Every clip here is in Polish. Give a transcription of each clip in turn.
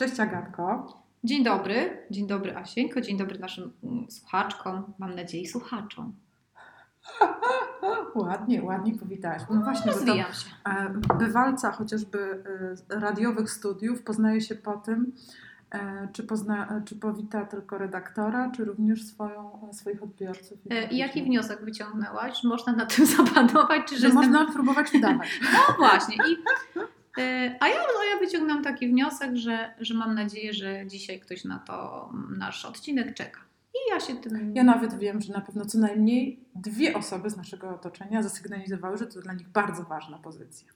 Cześć Agatko. Dzień dobry, dzień dobry Asieńko, dzień dobry naszym mm, słuchaczkom, mam nadzieję słuchaczom. ładnie, ładnie powitałaś. No właśnie, Rozwijam się. E, bywalca chociażby e, radiowych studiów poznaje się po tym, e, czy, pozna, czy powita tylko redaktora, czy również swoją, swoich odbiorców. I jaki wniosek wyciągnęłaś? Można na tym zapanować? Czy że, że można próbować udawać. No właśnie. I a ja, no ja wyciągnąłem taki wniosek, że, że mam nadzieję, że dzisiaj ktoś na to nasz odcinek czeka. I ja się tym. Ja nawet wiem, że na pewno co najmniej dwie osoby z naszego otoczenia zasygnalizowały, że to dla nich bardzo ważna pozycja.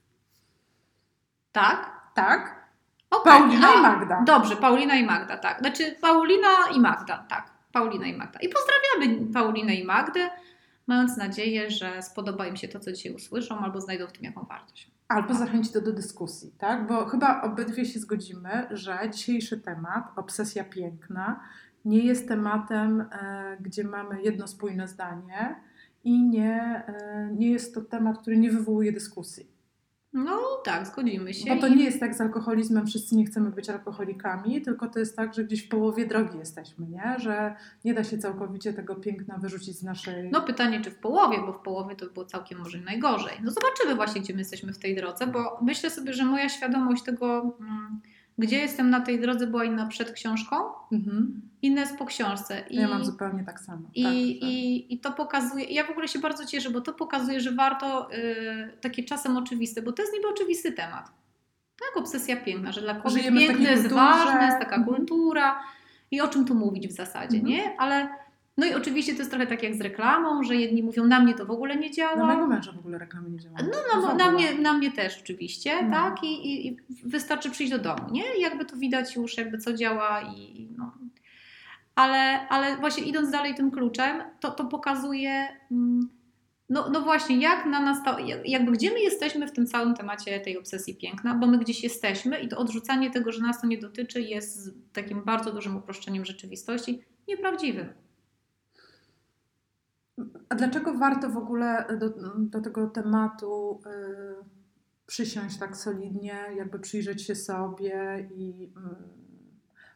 Tak? Tak. Okay. Paulina i Magda. Dobrze, Paulina i Magda, tak. Znaczy Paulina i Magda, tak. Paulina i Magda. I pozdrawiamy Paulinę i Magdę, mając nadzieję, że spodoba im się to, co dzisiaj usłyszą, albo znajdą w tym jaką wartość. Albo zachęcić to do dyskusji, tak? Bo chyba obydwie się zgodzimy, że dzisiejszy temat, obsesja piękna, nie jest tematem, e, gdzie mamy jedno spójne zdanie i nie, e, nie jest to temat, który nie wywołuje dyskusji. No tak, zgodzimy się. Bo to nie jest tak z alkoholizmem, wszyscy nie chcemy być alkoholikami, tylko to jest tak, że gdzieś w połowie drogi jesteśmy, nie? Że nie da się całkowicie tego piękna wyrzucić z naszej... No pytanie, czy w połowie, bo w połowie to było całkiem może najgorzej. No zobaczymy właśnie, gdzie my jesteśmy w tej drodze, bo myślę sobie, że moja świadomość tego... Hmm, gdzie jestem na tej drodze była inna przed książką, mhm. inna jest po książce. I, ja mam zupełnie tak samo. I, tak, i, tak. I to pokazuje, ja w ogóle się bardzo cieszę, bo to pokazuje, że warto y, takie czasem oczywiste, bo to jest niby oczywisty temat. Tak, obsesja piękna, że dla kogoś piękne jest ważne, jest taka mhm. kultura i o czym tu mówić w zasadzie, mhm. nie? Ale no i oczywiście to jest trochę tak jak z reklamą, że jedni mówią, na mnie to w ogóle nie działa. Na mojego męża w ogóle reklamy nie działa. No, no na, mnie, na mnie też oczywiście, no. tak? I, i, I, wystarczy przyjść do domu, nie? I jakby to widać już, jakby co działa i no. Ale, ale właśnie idąc dalej tym kluczem, to, to pokazuje, mm, no, no właśnie, jak na nas, to, jakby gdzie my jesteśmy w tym całym temacie tej obsesji piękna, bo my gdzieś jesteśmy i to odrzucanie tego, że nas to nie dotyczy jest takim bardzo dużym uproszczeniem rzeczywistości, nieprawdziwym. A dlaczego warto w ogóle do, do tego tematu y, przysiąść tak solidnie, jakby przyjrzeć się sobie i y,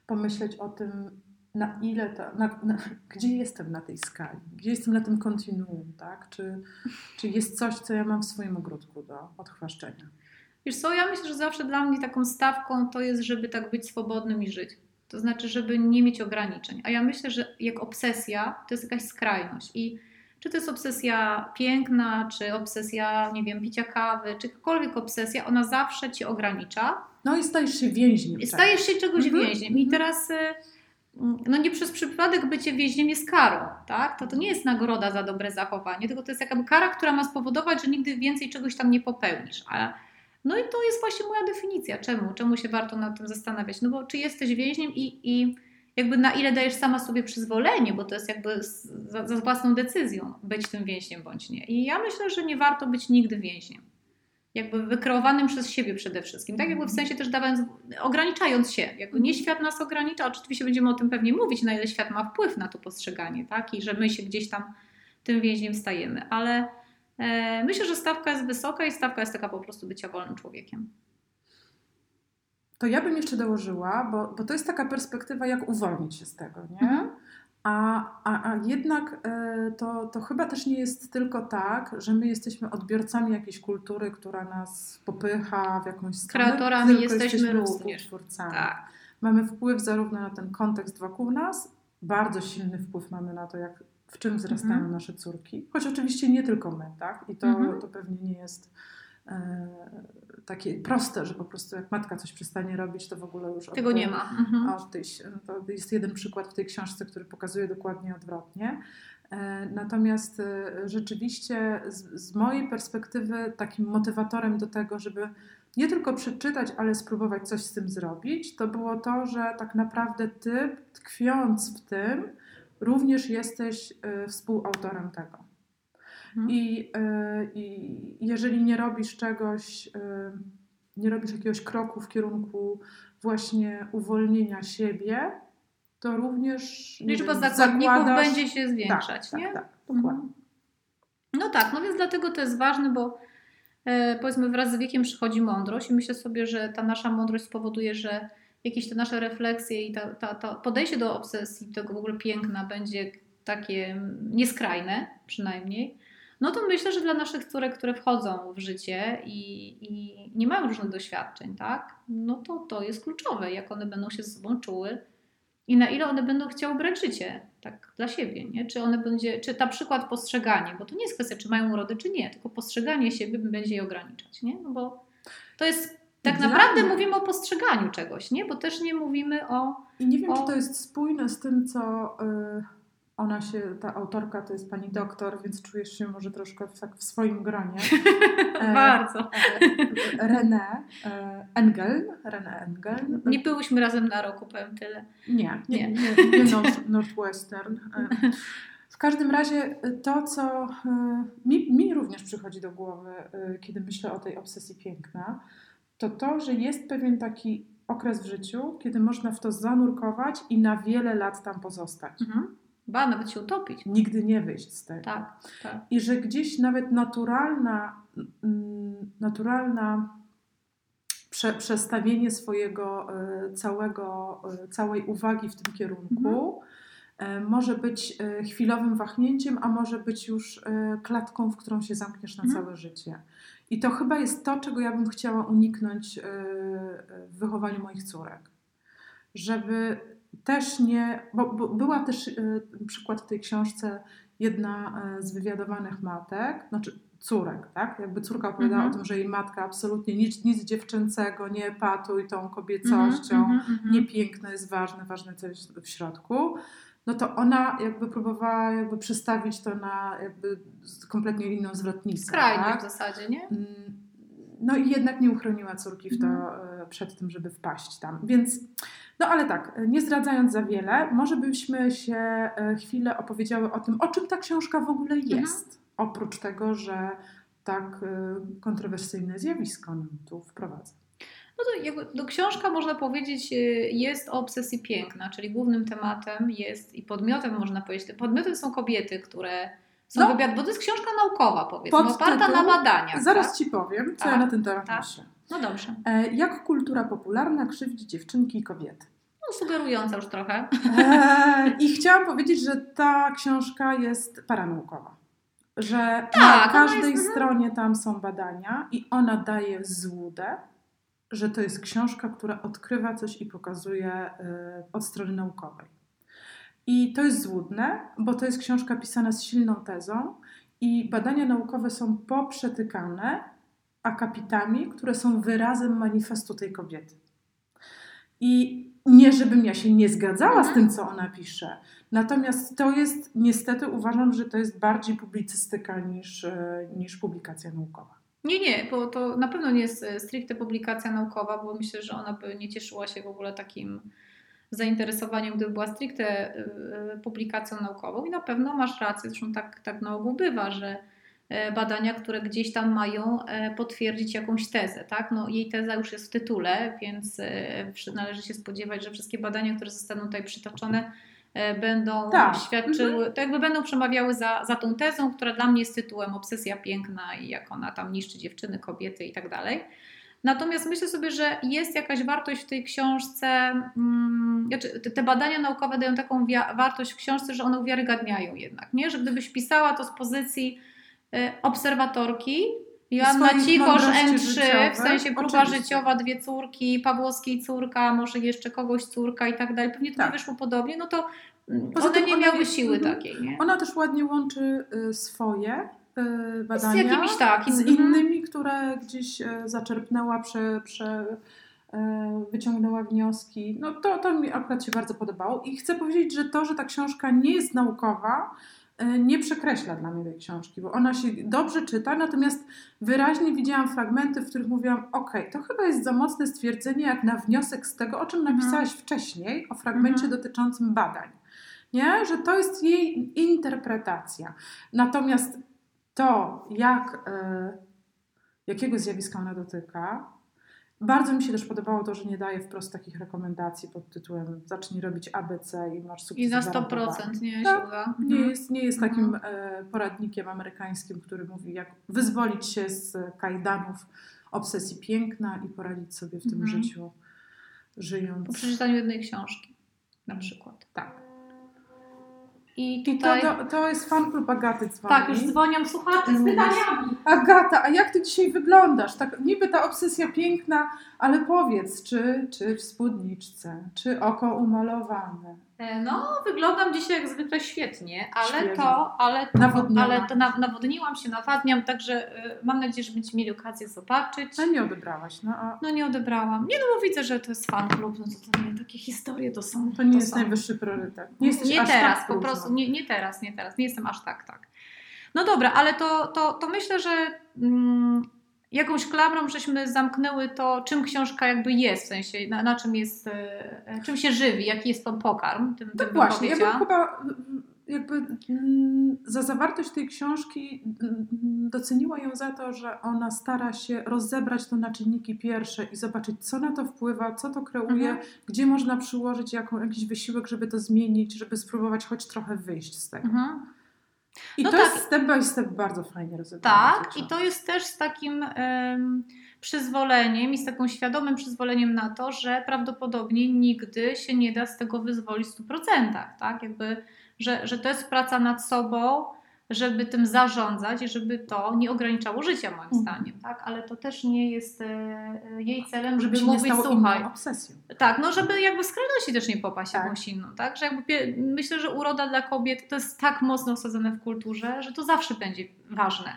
pomyśleć o tym, na ile to, na, na, gdzie jestem na tej skali, gdzie jestem na tym kontinuum, tak? Czy, czy jest coś, co ja mam w swoim ogródku do odchwaszczenia? Wiesz co, ja myślę, że zawsze dla mnie taką stawką to jest, żeby tak być swobodnym i żyć. To znaczy, żeby nie mieć ograniczeń. A ja myślę, że jak obsesja, to jest jakaś skrajność. I czy to jest obsesja piękna, czy obsesja, nie wiem, picia kawy, czy jakakolwiek obsesja, ona zawsze ci ogranicza. No i stajesz się więźniem. Stajesz się czegoś mhm. więźniem. I teraz y, no nie przez przypadek bycie więźniem jest karą, tak? To, to nie jest nagroda za dobre zachowanie, tylko to jest jakaby kara, która ma spowodować, że nigdy więcej czegoś tam nie popełnisz. A, no i to jest właśnie moja definicja. Czemu? Czemu się warto nad tym zastanawiać? No bo czy jesteś więźniem i, i jakby na ile dajesz sama sobie przyzwolenie, bo to jest jakby za, za własną decyzją być tym więźniem bądź nie. I ja myślę, że nie warto być nigdy więźniem. Jakby wykreowanym przez siebie przede wszystkim. Tak jakby w sensie też dawając, ograniczając się. Jakby nie świat nas ogranicza, oczywiście będziemy o tym pewnie mówić, na ile świat ma wpływ na to postrzeganie, tak? I że my się gdzieś tam tym więźniem stajemy. Ale e, myślę, że stawka jest wysoka i stawka jest taka po prostu bycia wolnym człowiekiem to ja bym jeszcze dołożyła, bo, bo to jest taka perspektywa, jak uwolnić się z tego, nie? Mhm. A, a, a jednak e, to, to chyba też nie jest tylko tak, że my jesteśmy odbiorcami jakiejś kultury, która nas popycha w jakąś stronę. Kreatorami jesteśmy, jesteśmy również. Twórcami. Tak. Mamy wpływ zarówno na ten kontekst wokół nas, bardzo silny wpływ mamy na to, jak, w czym wzrastają mhm. nasze córki. Choć oczywiście nie tylko my, tak? I to, mhm. to pewnie nie jest takie proste, że po prostu jak matka coś przestanie robić, to w ogóle już... Tego od, nie ma. Mhm. Od tej, to jest jeden przykład w tej książce, który pokazuje dokładnie odwrotnie. E, natomiast e, rzeczywiście z, z mojej perspektywy takim motywatorem do tego, żeby nie tylko przeczytać, ale spróbować coś z tym zrobić, to było to, że tak naprawdę ty, tkwiąc w tym, również jesteś współautorem tego. Mhm. I, e, I jeżeli nie robisz czegoś, e, nie robisz jakiegoś kroku w kierunku właśnie uwolnienia siebie, to również. Liczba zakładników będzie się zwiększać, tak, nie? Tak, tak, dokładnie. No tak, no więc dlatego to jest ważne, bo e, powiedzmy wraz z wiekiem przychodzi mądrość i myślę sobie, że ta nasza mądrość spowoduje, że jakieś te nasze refleksje i ta, ta, ta podejście do obsesji, tego w ogóle piękna będzie takie nieskrajne przynajmniej, no to myślę, że dla naszych córek, które wchodzą w życie i, i nie mają różnych doświadczeń, tak, no to to jest kluczowe, jak one będą się ze sobą czuły i na ile one będą chciały brać życie tak dla siebie, nie? Czy one będzie, czy na przykład postrzeganie, bo to nie jest kwestia, czy mają urody, czy nie, tylko postrzeganie siebie będzie je ograniczać, nie? No bo to jest tak naprawdę mówimy o postrzeganiu czegoś, nie? Bo też nie mówimy o. I nie wiem, O. czy to jest spójne z tym, co y, ona się, ta autorka to jest pani doktor, więc czujesz się może troszkę w, tak w swoim gronie. E, Bardzo. e, René e, Engel. René Engel. Nie byłyśmy razem na roku, powiem tyle. Nie, nie, Nie. nie, nie North, Northwestern. W każdym razie to, co mi, mi również przychodzi do głowy, kiedy myślę o tej obsesji piękna, to to, że jest pewien taki okres w życiu, kiedy można w to zanurkować i na wiele lat tam pozostać. Mhm. Ba, nawet się utopić. Nigdy nie wyjść z tego. Tak, tak. I że gdzieś nawet naturalna, mm, naturalna prze, przestawienie swojego e, całego, e, całej uwagi w tym kierunku e, może być chwilowym wahnięciem, a może być już klatką, w którą się zamkniesz na Mhm. całe życie. I to chyba jest to, czego ja bym chciała uniknąć w wychowaniu moich córek. Żeby też nie, bo, bo była też e, przykład w tej książce jedna e, z wywiadowanych matek, znaczy córek, tak? Jakby córka opowiadała Mhm. o tym, że jej matka absolutnie nic, nic dziewczęcego, nie epatuj tą kobiecością, nie piękno jest ważne, ważne co jest w środku. No to ona jakby próbowała jakby przestawić to na jakby kompletnie inną zwrotnicę. Skrajność tak? w zasadzie, nie? Mm, No i jednak nie uchroniła córki to, e, przed tym, żeby wpaść tam. Więc, no ale tak, e, nie zdradzając za wiele, może byśmy się e, chwilę opowiedziały o tym, o czym ta książka w ogóle Mhm. jest. Oprócz tego, że tak e, kontrowersyjne zjawisko nam tu wprowadza. No to jakby, no książka można powiedzieć y, jest o obsesji piękna, czyli głównym tematem jest i podmiotem można powiedzieć. Podmiotem są kobiety, które są No. wywiad, bo to jest książka naukowa powiedzmy, oparta na badaniach. Zaraz tak? Ci powiem, co Tak, ja na ten temat tak. myślę. No dobrze. E, Jak kultura popularna krzywdzi dziewczynki i kobiety? No sugerująca już trochę. E, I chciałam powiedzieć, że ta książka jest paranaukowa. Że na Tak, ona każdej jest- mhm. stronie tam są badania i ona daje złudę, że to jest książka, która odkrywa coś i pokazuje e, od strony naukowej. I to jest złudne, bo to jest książka pisana z silną tezą i badania naukowe są poprzetykane akapitami, które są wyrazem manifestu tej kobiety. I nie, żebym ja się nie zgadzała z Mhm. tym, co ona pisze. Natomiast to jest, niestety uważam, że to jest bardziej publicystyka niż, e, niż publikacja naukowa. Nie, nie, bo to na pewno nie jest e, stricte publikacja naukowa, bo myślę, że ona by nie cieszyła się w ogóle takim zainteresowaniem, gdyby była stricte e, publikacją naukową. I na pewno masz rację, zresztą tak, tak na ogół bywa, że badania, które gdzieś tam mają e, potwierdzić jakąś tezę, tak? No, jej teza już jest w tytule, więc e, należy się spodziewać, że wszystkie badania, które zostaną tutaj przytoczone, e, będą Tak. świadczyły, to jakby będą przemawiały za, za tą tezą, która dla mnie jest tytułem Obsesja piękna i jak ona tam niszczy dziewczyny, kobiety i tak dalej. Natomiast myślę sobie, że jest jakaś wartość w tej książce. Mm, znaczy, te- badania naukowe dają taką wartość w książce, że one uwiarygadniają jednak, nie? Że gdybyś pisała to z pozycji obserwatorki, Joanna Cichosz mądrości N3, w sensie próba oczywiście. życiowa, dwie córki, Pawłowskiej córka, może jeszcze kogoś córka i tak dalej. Pewnie to Tak. wyszło podobnie, no to mm, Poza one nie ona miały siły mhm. takiej, nie? Ona też ładnie łączy y, swoje y, Z badania jakimiś takim. z innymi, które gdzieś e, zaczerpnęła, prze, prze, e, wyciągnęła wnioski. No to, to mi akurat się bardzo podobało i chcę powiedzieć, że to, że ta książka nie jest naukowa, nie przekreśla dla mnie tej książki, bo ona się dobrze czyta, natomiast wyraźnie widziałam fragmenty, w których mówiłam, ok, to chyba jest za mocne stwierdzenie jak na wniosek z tego, o czym Mhm. napisałaś wcześniej, o fragmencie Mhm. dotyczącym badań. Nie? Że to jest jej interpretacja. Natomiast to, jak, e, jakiego zjawiska ona dotyka, bardzo mi się też podobało to, że nie daje wprost takich rekomendacji pod tytułem zacznij robić ABC i masz sukces I na gwarantowany. 100% nie Tak. się uda. Nie Mhm. jest, nie jest Mhm. takim e, poradnikiem amerykańskim, który mówi, jak wyzwolić się z kajdanów obsesji piękna i poradzić sobie w tym Mhm. życiu żyjąc. Po przeczytaniu jednej książki na przykład. Tak. I I to, tutaj... to, jest fan klub Agaty dzwoni. Tak, już dzwonią słuchacze z pytaniami. Agata, a jak ty dzisiaj wyglądasz? Tak, niby ta obsesja piękna, ale powiedz, czy, czy w spódniczce, czy oko umalowane? E, No, wyglądam dzisiaj jak zwykle świetnie, ale Świeżo. to, ale to, Nawodniona. ale to na, nawodniłam się, nawadniam, także e, mam nadzieję, że będziecie mieli okazję zobaczyć. No nie odebrałaś, no a No nie odebrałam. Nie no, bo widzę, że to jest fan klub, no to, to nie, takie historie to są. to nie jest są. najwyższy priorytet. Nie, jesteś nie aż teraz, tak po prostu, nie, nie teraz, nie teraz, nie jestem aż tak, tak. No dobra, ale to, to, to myślę, że mm, jakąś klamrą żeśmy zamknęły to, czym książka jakby jest, w sensie na, na czym jest, e, czym się żywi, jaki jest to pokarm, tym, Tak tym właśnie, ja bym chyba mm, jakby mm, za zawartość tej książki mm, doceniła ją za to, że ona stara się rozebrać to na czynniki pierwsze i zobaczyć, co na to wpływa, co to kreuje, Mhm. gdzie można przyłożyć jaką, jakiś wysiłek, żeby to zmienić, żeby spróbować choć trochę wyjść z tego. Mhm. I No to tak. jest step by step bardzo fajnie rozebrane. Tak, i to jest też z takim em, przyzwoleniem i z taką świadomym przyzwoleniem na to, że prawdopodobnie nigdy się nie da z tego wyzwolić w 100%, tak? Jakby, że, że to jest praca nad sobą, żeby tym zarządzać i żeby to nie ograniczało życia moim Mhm. zdaniem, tak? Ale to też nie jest e, e, jej celem, żeby żeby mówić, słuchaj, obsesją. tak, no żeby jakby skrajności też nie popaść Tak. jakąś inną, tak? Że jakby myślę, że uroda dla kobiet to jest tak mocno osadzone w kulturze, że to zawsze będzie ważne.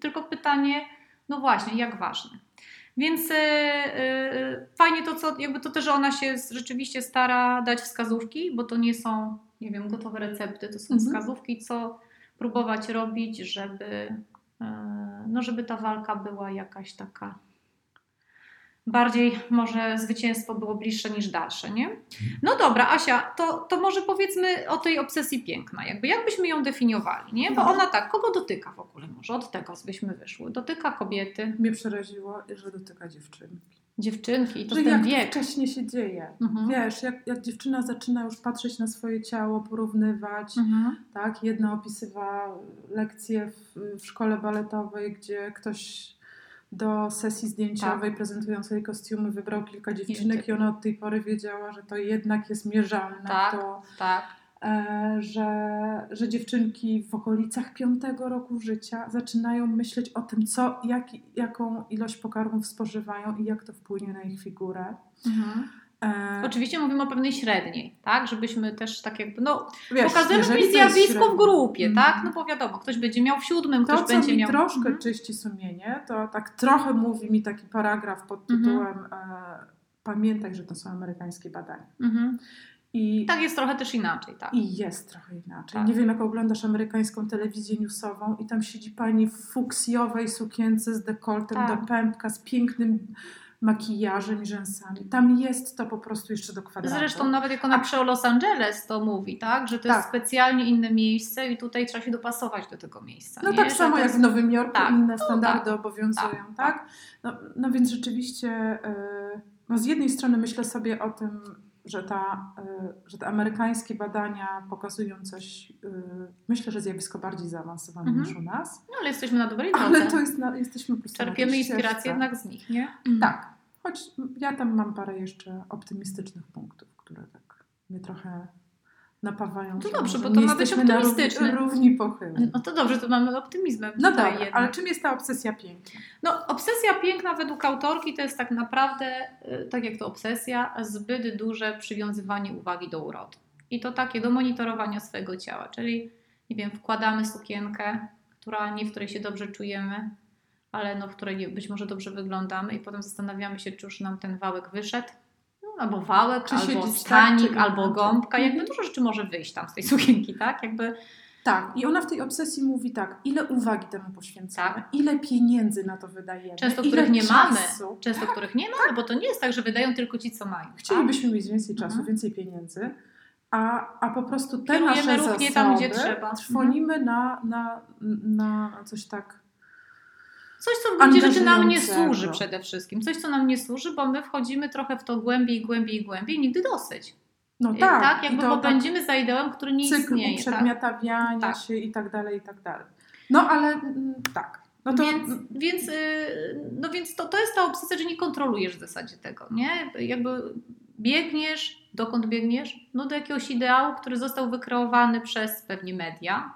Tylko pytanie, no właśnie, jak ważne. Więc yy, yy, fajnie to, co, jakby to też, że ona się rzeczywiście stara dać wskazówki, bo to nie są, nie wiem, gotowe recepty, to są Mhm. wskazówki, co próbować robić, żeby, yy, no żeby ta walka była jakaś taka bardziej może zwycięstwo było bliższe niż dalsze, nie? No dobra, Asia, to, to może powiedzmy o tej obsesji piękna, jakby jak byśmy ją definiowali, nie? Bo No. ona tak, kogo dotyka w ogóle może? Od tego byśmy wyszły. Dotyka kobiety, Mnie przeraziło, że dotyka dziewczynki. dziewczynki i to że ten jak wiek. to wcześnie się dzieje. Mhm. Wiesz, jak, jak dziewczyna zaczyna już patrzeć na swoje ciało, porównywać, Mhm. tak? Jedna opisywała lekcję w, w szkole baletowej, gdzie ktoś do sesji zdjęciowej prezentują swoje kostiumy, wybrał kilka dziewczynek tak. i ona od tej pory wiedziała, że to jednak jest mierzalne. Tak. To, Tak. e, że, że dziewczynki w okolicach piątego roku życia zaczynają myśleć o tym, co, jak, jaką ilość pokarmów spożywają i jak to wpłynie na ich figurę. Mhm. E, Oczywiście mówimy o pewnej średniej, tak? Żebyśmy też tak jakby, no wiesz, pokazujemy mi to zjawisko w grupie, Mhm. tak? No bo wiadomo, ktoś będzie miał w siódmym, To, ktoś co będzie mi miał... troszkę Mhm. czyści sumienie, to tak trochę mówi mi taki paragraf pod Mhm. tytułem e, Pamiętaj, że to są amerykańskie badania. Mhm. I, Tak jest trochę też inaczej, tak. I jest trochę inaczej. Tak. Nie wiem, jak oglądasz amerykańską telewizję newsową i tam siedzi pani w fuksjowej sukience z dekoltem Tak. do pępka, z pięknym makijażem i rzęsami. Tam jest to po prostu jeszcze do kwadratu. Zresztą nawet jak ona przy Los Angeles to mówi, tak? Że to jest Tak. specjalnie inne miejsce i tutaj trzeba się dopasować do tego miejsca. No nie? tak Że samo to jak jest- w Nowym Jorku Tak. inne No standardy tak. obowiązują, Tak, tak? No, no więc rzeczywiście y, no z jednej strony myślę sobie o tym, że, ta, y, że te amerykańskie badania pokazują coś, y, myślę, że zjawisko bardziej zaawansowane Mhm. niż u nas, No ale jesteśmy na dobrej drodze. ale to jest na, jesteśmy po prostu Czerpiemy inspirację jednak z nich, nie? Tak, choć ja tam mam parę jeszcze optymistycznych punktów, które tak mnie trochę napawają. To dobrze, bo to ma być jesteśmy na równi- optymistyczne. pochyli. No to dobrze, to mamy optymizmem No jednak. ale czym jest ta obsesja piękna? No, obsesja piękna według autorki to jest tak naprawdę, y, tak jak to obsesja, zbyt duże przywiązywanie uwagi do urody. I to takie do monitorowania swojego ciała, czyli nie wiem, wkładamy sukienkę, która nie w której się dobrze czujemy, ale no, w której być może dobrze wyglądamy i potem zastanawiamy się, czy już nam ten wałek wyszedł. Albo wałek, Czy albo tak, stanik, czy albo gąbka. Jakby Mhm. dużo rzeczy może wyjść tam z tej sukienki, tak? Jakby Tak, i ona w tej obsesji mówi tak, ile uwagi temu poświęcamy, Tak. ile pieniędzy na to wydajemy, często których nie mamy, czasu. często których nie mamy, bo to nie jest tak, że wydają tylko ci, co mają. tak? Chcielibyśmy mieć więcej czasu, Mhm. więcej pieniędzy, a, a po prostu te Kierujemy nasze zasoby tam, gdzie trzeba. Mhm. trwonimy na, na, na coś tak Coś, co w gruncie rzeczy nam nie służy przede wszystkim. Coś, co nam nie służy, bo my wchodzimy trochę w to głębiej, głębiej, głębiej nigdy dosyć. No I tak, tak jakby to bo tak za ideałem, który nie cykl istnieje. Tak? uprzedmiotawiania Tak. się i tak dalej, i tak dalej. No ale mm, tak. No to Więc, więc, yy, no więc to, to jest ta obsesja, że nie kontrolujesz w zasadzie tego, nie? Jakby biegniesz, dokąd biegniesz? No do jakiegoś ideału, który został wykreowany przez pewnie media.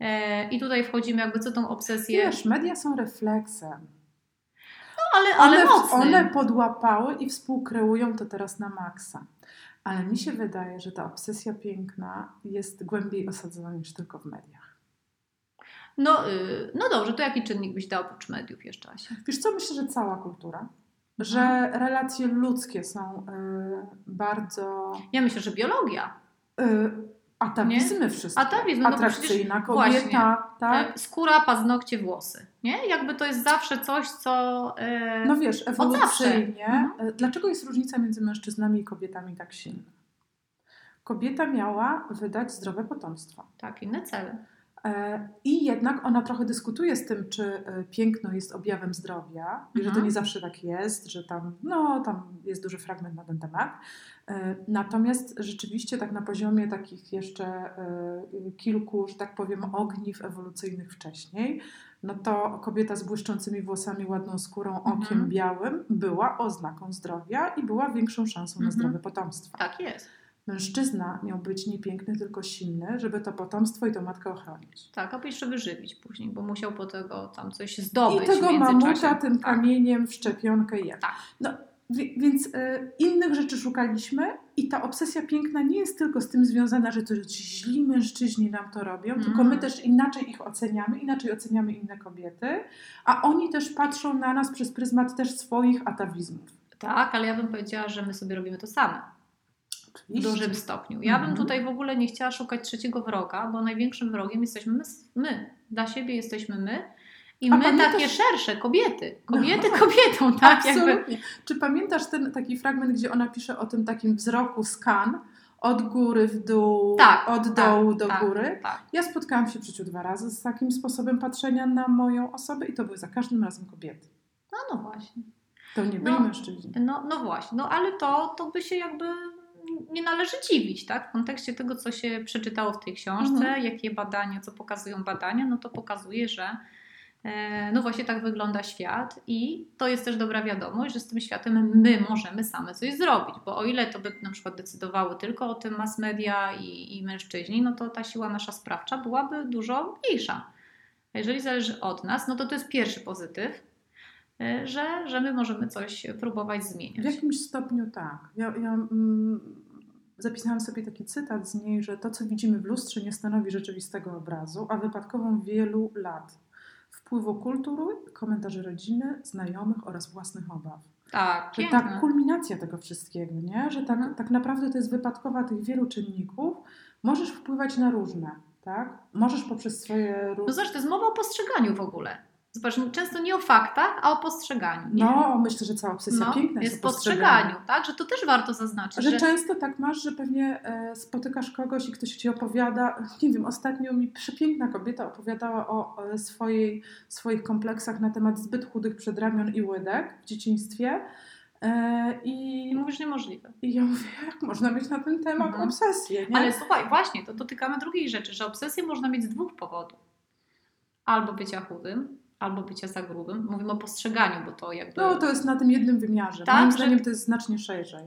E, I tutaj wchodzimy jakby co tą obsesję. Wiesz, media są refleksem. No, ale, ale one, mocnym. one podłapały i współkreują to teraz na maksa. Ale mi się wydaje, że ta obsesja piękna jest głębiej osadzona niż tylko w mediach. No, y, no dobrze, to jaki czynnik byś dał oprócz mediów jeszcze, Asia? Wiesz co, myślę, że cała kultura, Mhm. że relacje ludzkie są y, bardzo... Ja myślę, że biologia. Y, atawizmy wszystkie. Atawizm, no Atrakcyjna przecież- kobieta, tak? E, Skóra, paznokcie, włosy. Nie? Jakby to jest zawsze coś, co... e, No wiesz, ewolucyjnie. Mhm. y, Dlaczego jest różnica między mężczyznami i kobietami tak silna? Kobieta miała wydać zdrowe potomstwo. Tak, inne cele. E, I jednak ona trochę dyskutuje z tym, czy e, piękno jest objawem zdrowia i że to Mhm. nie zawsze tak jest, że tam, no, tam jest duży fragment na ten temat. E, Natomiast rzeczywiście tak na poziomie takich jeszcze kilku, że tak powiem, ogniw ewolucyjnych wcześniej, no to kobieta z błyszczącymi włosami, ładną skórą, okiem Mhm. białym była oznaką zdrowia i była większą szansą na Mhm. zdrowe potomstwo. Tak jest. Mężczyzna miał być nie piękny, tylko silny, żeby to potomstwo i tą matkę ochronić. Tak, a jeszcze wyżywić później, bo musiał po tego tam coś zdobyć I tego mamuta tym Tak. kamieniem w szczepionkę je. Tak. No, wi- więc y, innych rzeczy szukaliśmy i ta obsesja piękna nie jest tylko z tym związana, że to źli mężczyźni nam to robią, Mm. tylko my też inaczej ich oceniamy, inaczej oceniamy inne kobiety, a oni też patrzą na nas przez pryzmat też swoich atawizmów. Tak, ale ja bym powiedziała, że my sobie robimy to same. W Oczywiście. dużym stopniu. Ja bym Mhm. tutaj w ogóle nie chciała szukać trzeciego wroga, bo największym wrogiem jesteśmy my. my. Dla siebie jesteśmy my. I A my takie szersze, kobiety. Kobiety No. kobietą, tak? Jakby. Absolutnie. Czy pamiętasz ten taki fragment, gdzie ona pisze o tym takim wzroku skan od góry w dół, Tak, od tak, dołu do tak, góry? Tak. Ja spotkałam się w życiu dwa razy z takim sposobem patrzenia na moją osobę i to były za każdym razem kobiety. No, no właśnie. To nie byli No. mężczyźni. No, no właśnie, no ale to, to by się jakby nie należy dziwić, tak? W kontekście tego, co się przeczytało w tej książce, Mhm. jakie badania, co pokazują badania, no to pokazuje, że e, no właśnie tak wygląda świat i to jest też dobra wiadomość, że z tym światem my możemy same coś zrobić, bo o ile to by na przykład decydowały tylko o tym mass media i, i mężczyźni, no to ta siła nasza sprawcza byłaby dużo mniejsza. A jeżeli zależy od nas, no to to jest pierwszy pozytyw, że, że my możemy coś próbować W zmieniać. jakimś stopniu tak. Ja, ja mm, zapisałam sobie taki cytat z niej, że to, co widzimy w lustrze, nie stanowi rzeczywistego obrazu, a wypadkową wielu lat. Wpływu kultury, komentarzy rodziny, znajomych oraz własnych obaw. Tak, Że piękne. ta kulminacja tego wszystkiego, nie? że tak, Mhm. tak naprawdę to jest wypadkowa tych wielu czynników. Możesz wpływać na różne, tak? Możesz poprzez swoje No zobacz, to jest mowa o postrzeganiu w ogóle. Zobacz, często nie o faktach, a o postrzeganiu. Nie? No, myślę, że cała obsesja No, piękna jest, o postrzeganiu, tak? Że to też warto zaznaczyć. Że często tak masz, że pewnie e, spotykasz kogoś i ktoś ci opowiada. Nie wiem, ostatnio mi przepiękna kobieta opowiadała o e, swojej, swoich kompleksach na temat zbyt chudych przedramion i łydek w dzieciństwie. E, I I, mówisz niemożliwe. I ja mówię, jak można mieć na ten temat Mhm. obsesję, nie? Ale słuchaj, właśnie, to dotykamy drugiej rzeczy, że obsesję można mieć z dwóch powodów. Albo bycia chudym, albo bycia za grubym. Mówimy o postrzeganiu, bo to jakby... No, to jest na tym jednym wymiarze. Tak, Moim że- zdaniem to jest znacznie szerzej.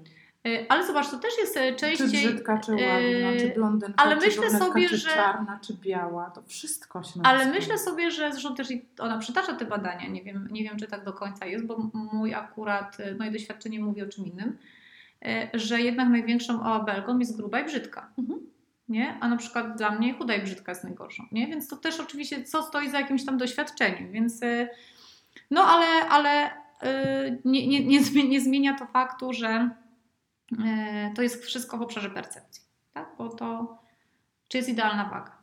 Y, Ale zobacz, to też jest y, Czy częściej... brzydka, czy ładna, yy, czy blondynka, ale czy myślę sobie, czy że- czarna, czy biała. To wszystko się Ale myślę sobie, że zresztą też ona przytacza te badania, nie wiem, nie wiem czy tak do końca jest, bo mój akurat, y, moje doświadczenie mówi o czym innym, y, że jednak największą obelgą jest gruba i brzydka. Mhm. Nie? A na przykład dla mnie chuda i brzydka jest najgorszą. Nie? Więc to też oczywiście co stoi za jakimś tam doświadczeniem. Więc y, no ale, ale y, nie, nie, nie, zmienia, nie zmienia to faktu, że y, to jest wszystko w obszarze percepcji. Tak? Bo to czy jest idealna waga?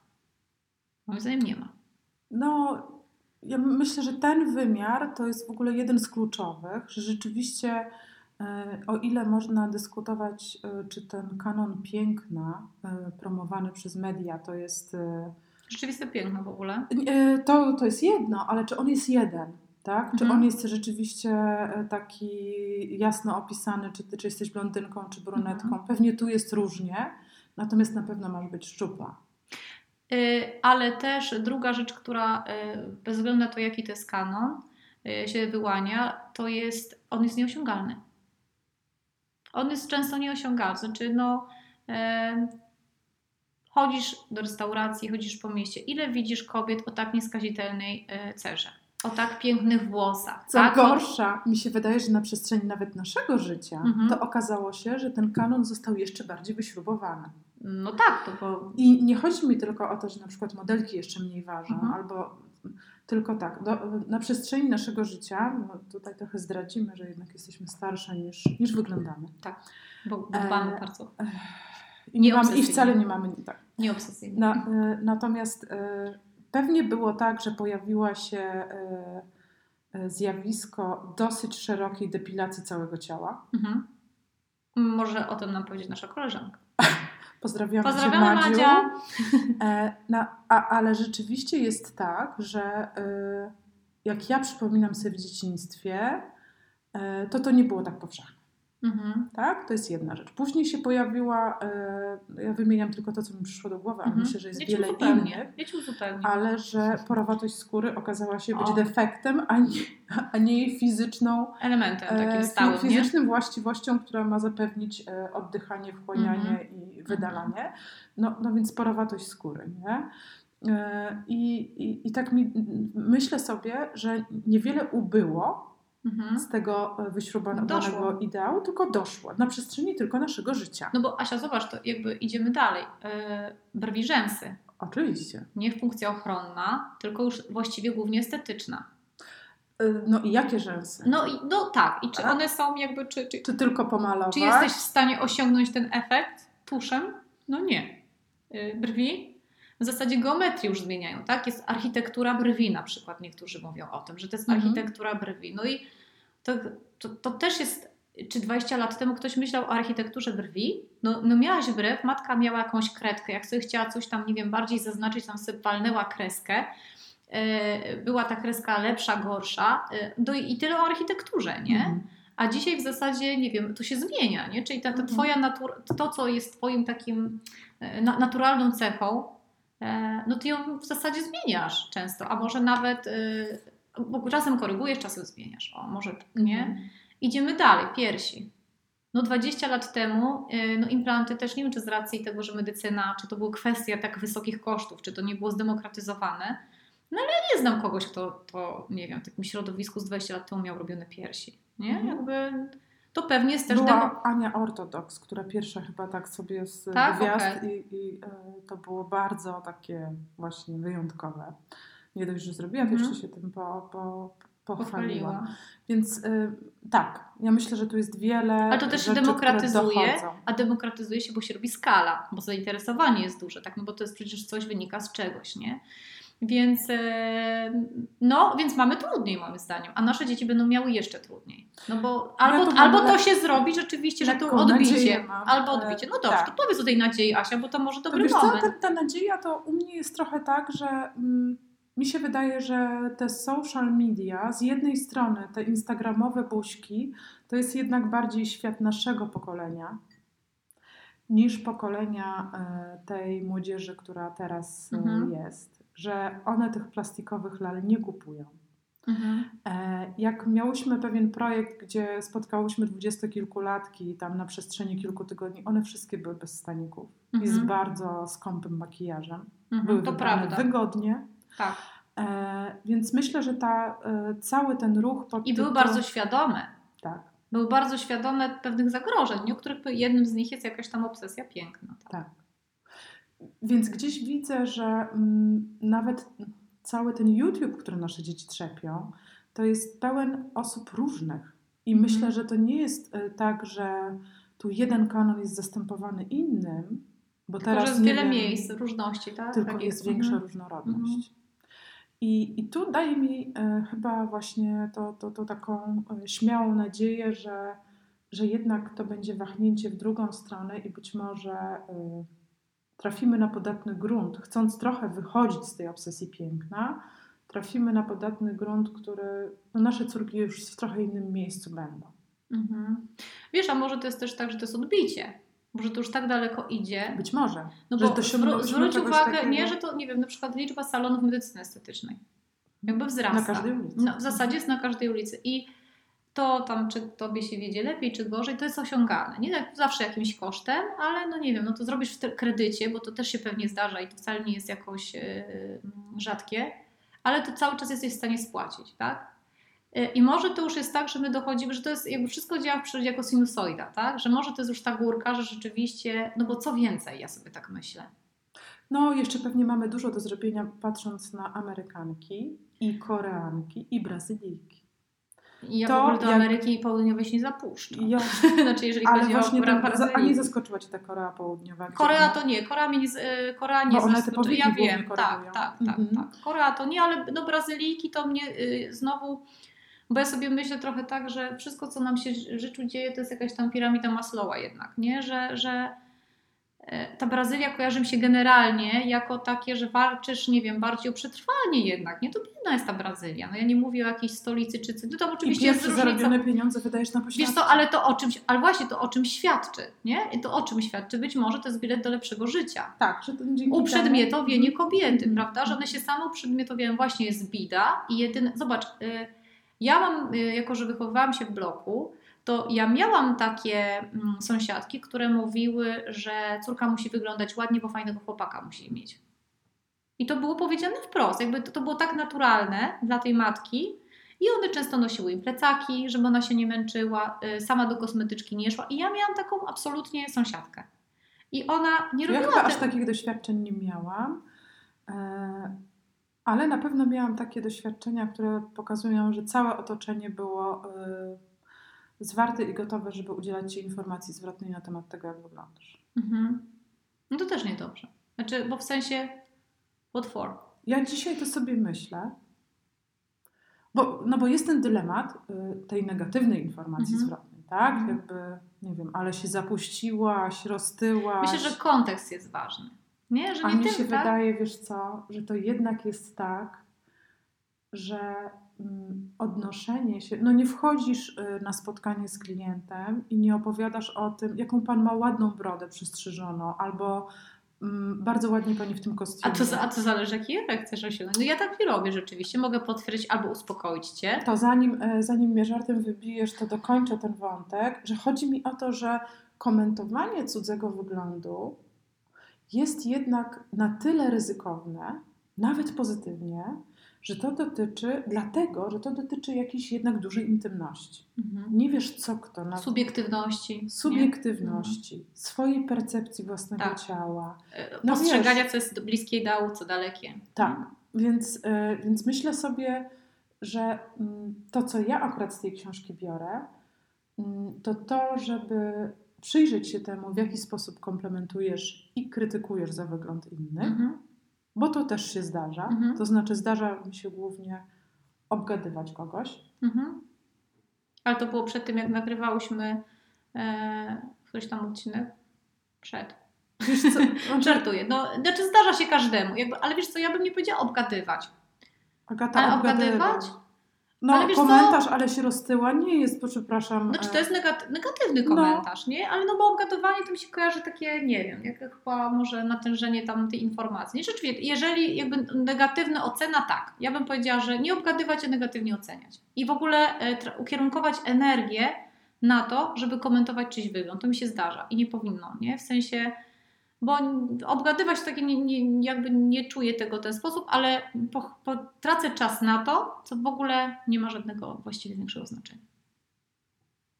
Moim zdaniem nie ma. No, ja myślę, że ten wymiar to jest w ogóle jeden z kluczowych, że rzeczywiście o ile można dyskutować, e, czy ten kanon piękna e, promowany przez media to jest e, Rzeczywiste piękno w ogóle. e, to, to jest jedno, ale czy on jest jeden? Tak? Czy Mhm. on jest rzeczywiście e, taki jasno opisany, czy, ty, czy jesteś blondynką, czy brunetką? Mhm. Pewnie tu jest różnie, natomiast na pewno masz być szczupła. Ale też druga rzecz, która bez względu na to, jaki to jest kanon, się wyłania, to jest, on jest nieosiągalny. On jest często nieosiągalny. Znaczy, no, e, chodzisz do restauracji, chodzisz po mieście, ile widzisz kobiet o tak nieskazitelnej e, cerze? O tak pięknych włosach. Co tak? gorsza, mi się wydaje, że na przestrzeni nawet naszego życia, Mhm. to okazało się, że ten kanon został jeszcze bardziej wyśrubowany. No tak, to bo I nie chodzi mi tylko o to, że na przykład modelki jeszcze mniej ważą, Mhm. albo tylko tak, do, na przestrzeni naszego życia, no tutaj trochę zdradzimy, że jednak jesteśmy starsze niż, niż wyglądamy. bo, bo dbamy E, bardzo. I, nie mamy, I wcale nie mamy tak. Nieobsesyjnie. Na, e, natomiast e, pewnie było tak, że pojawiła się e, e, zjawisko dosyć szerokiej depilacji całego ciała. Mhm. Może o tym nam powiedzieć nasza koleżanka. Pozdrawiam cię, Pozdrawiamy Madziu. Madzia. E, na, a, ale rzeczywiście jest tak, że e, jak ja przypominam sobie w dzieciństwie, e, to to nie było tak powszechne. Mhm. Tak? To jest jedna rzecz. Później się pojawiła, e, ja wymieniam tylko to, co mi przyszło do głowy, ale Mhm. myślę, że jest cię wiele innych. Ale że porowatość skóry okazała się być O. defektem, a nie, a nie jej fizyczną, Elementem takim e, stałym, nie? fizycznym właściwością, która ma zapewnić e, oddychanie, wchłanianie Mhm. i wydalanie. No, no więc porowatość skóry, nie? E, I, i, I tak mi, myślę sobie, że niewiele ubyło Mhm. z tego e, wyśrubowanego ideału, tylko doszło na przestrzeni tylko naszego życia. No bo Asia, zobacz, to jakby idziemy dalej. Yy, brwi rzęsy. Oczywiście. Nie funkcja ochronna, tylko już właściwie głównie estetyczna. E, No i jakie rzęsy? No i no tak, i czy one są jakby, czy, czy, Czy tylko pomalować? czy jesteś w stanie osiągnąć ten efekt tuszem? No nie. Brwi w zasadzie geometrię już zmieniają, tak? Jest architektura brwi na przykład, niektórzy mówią o tym, że to jest Mhm. architektura brwi. No i to, to, to też jest, czy 20 lat temu ktoś myślał o architekturze brwi? No, no miałaś brew, matka miała jakąś kredkę, jak sobie chciała coś tam, nie wiem, bardziej zaznaczyć, tam sobie walnęła kreskę. E, Była ta kreska lepsza, gorsza. E, No i tyle o architekturze, nie? Mhm. A dzisiaj w zasadzie, nie wiem, to się zmienia, nie? Czyli ta, ta Mhm. twoja natur, to, co jest twoim takim e, na, naturalną cechą, no ty ją w zasadzie zmieniasz często, a może nawet, bo czasem korygujesz, czasem zmieniasz. O, może tak, nie? Mhm. Idziemy dalej, piersi. No 20 lat temu e, no implanty też nie wiem, czy z racji tego, że medycyna, czy to była kwestia tak wysokich kosztów, czy to nie było zdemokratyzowane, no ale ja nie znam kogoś, kto to, nie wiem, w takim środowisku z 20 lat temu miał robione piersi, nie? Mhm. Jakby to pewnie jest też demo- Była Ania Ortodoks, która pierwsza chyba tak sobie z Tak? gwiazd Okej. i, i e, to było bardzo takie właśnie wyjątkowe. Nie dość, że zrobiła, to Mhm. jeszcze się tym po, po, pochwaliła. pochwaliła. Więc y, tak, ja myślę, że tu jest wiele Ale to też się rzeczy, demokratyzuje, a demokratyzuje się, bo się robi skala, bo zainteresowanie jest duże, tak? No bo to jest przecież coś wynika z czegoś, nie? Więc, e, no, więc mamy trudniej moim zdaniem, a nasze dzieci będą miały jeszcze trudniej. No bo albo, to mam albo to się zrobi rzeczywiście, że to lekką odbicie, mam. albo E, odbicie. No dobrze, tak. to powiedz o tej nadziei Asia, bo to może To dobry wiesz co, moment. ta, ta nadzieja to u mnie jest trochę tak, że mm, mi się wydaje, że te social media, z jednej strony te instagramowe buźki, to jest jednak bardziej świat naszego pokolenia niż pokolenia e, tej młodzieży, która teraz e, Mhm. jest. Że one tych plastikowych lal nie kupują. Mhm. E, Jak miałyśmy pewien projekt, gdzie spotkałyśmy dwudziestokilkulatki tam na przestrzeni kilku tygodni, one wszystkie były bez staników i z Mhm. bardzo skąpym makijażem. Mhm. Były To prawda. wygodnie. Tak. E, więc myślę, że ta, e, cały ten ruch pod I były bardzo świadome. Tak, Były bardzo świadome pewnych zagrożeń, o których jednym z nich jest jakaś tam obsesja piękna. Tak. tak. Więc gdzieś widzę, że mm, nawet cały ten YouTube, który nasze dzieci trzepią, to jest pełen osób różnych. I Mhm. myślę, że to nie jest e, tak, że tu jeden kanon jest zastępowany innym, bo Tylko, teraz że jest wiele wiem, miejsc, różności, tak? tylko Takich- jest większa Mhm. różnorodność. Mhm. I, I tu daje mi e, chyba właśnie to, to, to taką e, śmiałą nadzieję, że, że jednak to będzie wahnięcie w drugą stronę i być może e, trafimy na podatny grunt, chcąc trochę wychodzić z tej obsesji piękna, trafimy na podatny grunt, który no nasze córki już w trochę innym miejscu będą. Mhm. Wiesz, a może to jest też tak, że to jest odbicie. Może to już tak daleko idzie. Być może. No że bo zwró- zwróć uwagę, takiego nie, że to, nie wiem, na przykład liczba salonów medycyny estetycznej jakby wzrasta. na każdej ulicy. No, w zasadzie jest na każdej ulicy. I to tam, czy tobie się wiedzie lepiej, czy gorzej, to jest osiągalne. Nie tak zawsze jakimś kosztem, ale no nie wiem, no to zrobisz w kredycie, bo to też się pewnie zdarza i to wcale nie jest jakoś yy, rzadkie, ale to cały czas jesteś w stanie spłacić, tak? Yy, I może to już jest tak, że my dochodzimy, że to jest jakby wszystko działa w przyrodzie jako sinusoida, tak? Że może to jest już ta górka, że rzeczywiście, no bo co więcej, ja sobie tak myślę. No, jeszcze pewnie mamy dużo do zrobienia, patrząc na Amerykanki i Koreanki i Brazylijki. I ja to w ogóle do jak... Ameryki Południowej się nie zapuszczam. Ja... znaczy, jeżeli Ale chodzi właśnie o Koreę A nie zaskoczyła Cię ta Korea Południowa? Korea to nie, Korea mnie nie, y, Korea nie znaczy, ja wiem, tak, tak, tak, mm -hmm. tak. Korea to nie, ale no Brazylijki to mnie y, znowu, bo ja sobie myślę trochę tak, że wszystko co nam się w życiu dzieje to jest jakaś tam piramida Maslowa jednak, nie? Że, że E, ta Brazylia kojarzy mi się generalnie jako takie, że walczysz, nie wiem, bardziej o przetrwanie jednak, nie? To biedna jest ta Brazylia. No ja nie mówię o jakiejś stolicy czy. No tam oczywiście I jest różnica. zarobione pieniądze wydajesz na poświadczenie. Wiesz co, ale to o czymś, ale właśnie to o czym świadczy, nie? I to o czym świadczy? Być może to jest bilet do lepszego życia. Tak, że to dzięki Uprzedmiotowienie kobiety, mm. prawda? Że one się same uprzedmiotowiają. Właśnie jest bida i jedyne... Zobacz, y, ja mam, y, jako że wychowywałam się w bloku, to ja miałam takie mm, sąsiadki, które mówiły, że córka musi wyglądać ładnie, bo fajnego chłopaka musi mieć. I to było powiedziane wprost, jakby to, to było tak naturalne dla tej matki. I one często nosiły im plecaki, żeby ona się nie męczyła, y, sama do kosmetyczki nie szła. I ja miałam taką absolutnie sąsiadkę. I ona nie robiła... Ja chyba aż takich doświadczeń nie miałam, e, ale na pewno miałam takie doświadczenia, które pokazują, że całe otoczenie było y, zwarte i gotowe, żeby udzielać Ci informacji zwrotnej na temat tego, jak wyglądasz. Mhm. No to też niedobrze. Znaczy, bo w sensie what for? Ja dzisiaj to sobie myślę, bo, no bo jest ten dylemat y, tej negatywnej informacji mhm. zwrotnej, tak? Mhm. Jakby, nie wiem, ale się zapuściłaś, roztyłaś. Myślę, że kontekst jest ważny. Nie, że A nie mi się tak? wydaje, wiesz co, że to jednak jest tak, że Mm, odnoszenie się, no nie wchodzisz y, na spotkanie z klientem i nie opowiadasz o tym, jaką pan ma ładną brodę przystrzyżoną, albo mm, bardzo ładnie pani w tym kostiumie. A to, a to zależy, jaki efekt chcesz osiągnąć. No ja tak nie robię rzeczywiście, mogę potwierdzić albo uspokoić cię. To zanim, e, zanim mnie żartem wybijesz, to dokończę ten wątek, że chodzi mi o to, że komentowanie cudzego wyglądu jest jednak na tyle ryzykowne, nawet pozytywnie, że to dotyczy, dlatego, że to dotyczy jakiejś jednak dużej intymności. Mhm. Nie wiesz, co kto. Na... Subiektywności. Subiektywności, nie? swojej percepcji własnego tak. ciała. E, no Postrzegania, wiesz, co jest bliskie ideału, co dalekie. Tak, mhm. więc, y, więc myślę sobie, że y, to, co ja akurat z tej książki biorę, y, to to, żeby przyjrzeć się temu, w jaki sposób komplementujesz i krytykujesz za wygląd innych, mhm bo to też się zdarza. Mhm. To znaczy, zdarza mi się głównie obgadywać kogoś. Mhm. Ale to było przed tym, jak nagrywałyśmy e, któryś tam odcinek? Przed. Wiesz co? Żartuję. No, znaczy zdarza się każdemu, jakby, ale wiesz co, ja bym nie powiedziała obgadywać. Agata, ale obgadywać? No, ale komentarz, co? ale się roztyła, nie jest, przepraszam. Znaczy, to jest negatywny no. komentarz, no. nie? Ale no bo obgadowanie to mi się kojarzy takie, nie wiem, jak chyba może natężenie tam tej informacji. Nie, rzeczywiście, jeżeli jakby negatywna ocena, tak. Ja bym powiedziała, że nie obgadywać, a negatywnie oceniać. I w ogóle e, ukierunkować energię na to, żeby komentować czyjś wygląd. To mi się zdarza i nie powinno, nie? W sensie bo obgadywać takie nie, nie, jakby nie czuję tego w ten sposób, ale po, po, tracę czas na to, co w ogóle nie ma żadnego właściwie większego znaczenia.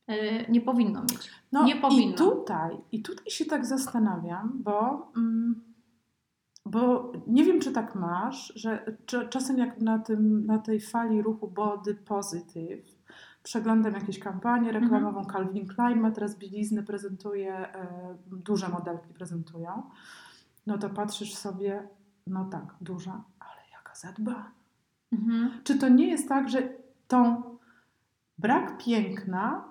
Yy, nie powinno mieć. No nie powinno. I tutaj, I tutaj się tak zastanawiam, bo, mm, bo nie wiem, czy tak masz, że czasem jak na, tym, na tej fali ruchu body positive przeglądam jakieś kampanie reklamową. Mhm. Calvin Klein ma teraz bieliznę, prezentuje, e, duże modelki prezentują. No to patrzysz sobie, no tak, duża, ale jaka zadbana. Mhm. Czy to nie jest tak, że tą brak piękna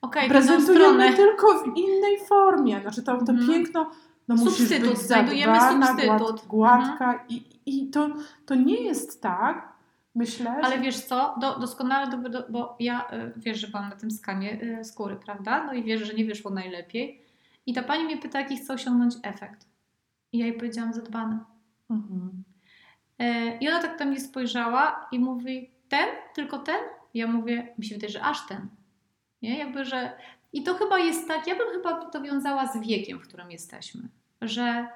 okay, prezentujemy tylko w innej formie? Znaczy to, to mhm. piękno no musisz być zadbana, gład, gładka mhm. i, i to, to nie jest tak, Myślę. Ale wiesz co, do, doskonale, do, do, bo ja y, wiesz, że byłam na tym skanie y, skóry, prawda? No i wiesz, że nie wyszło najlepiej. I ta pani mnie pyta, jaki chce osiągnąć efekt. I ja jej powiedziałam zadbany. Mhm. Y, I ona tak na mnie spojrzała i mówi, ten? Tylko ten? Ja mówię, mi się wydaje, że aż ten. Nie? Jakby, że... I to chyba jest tak, ja bym chyba to wiązała z wiekiem, w którym jesteśmy. Że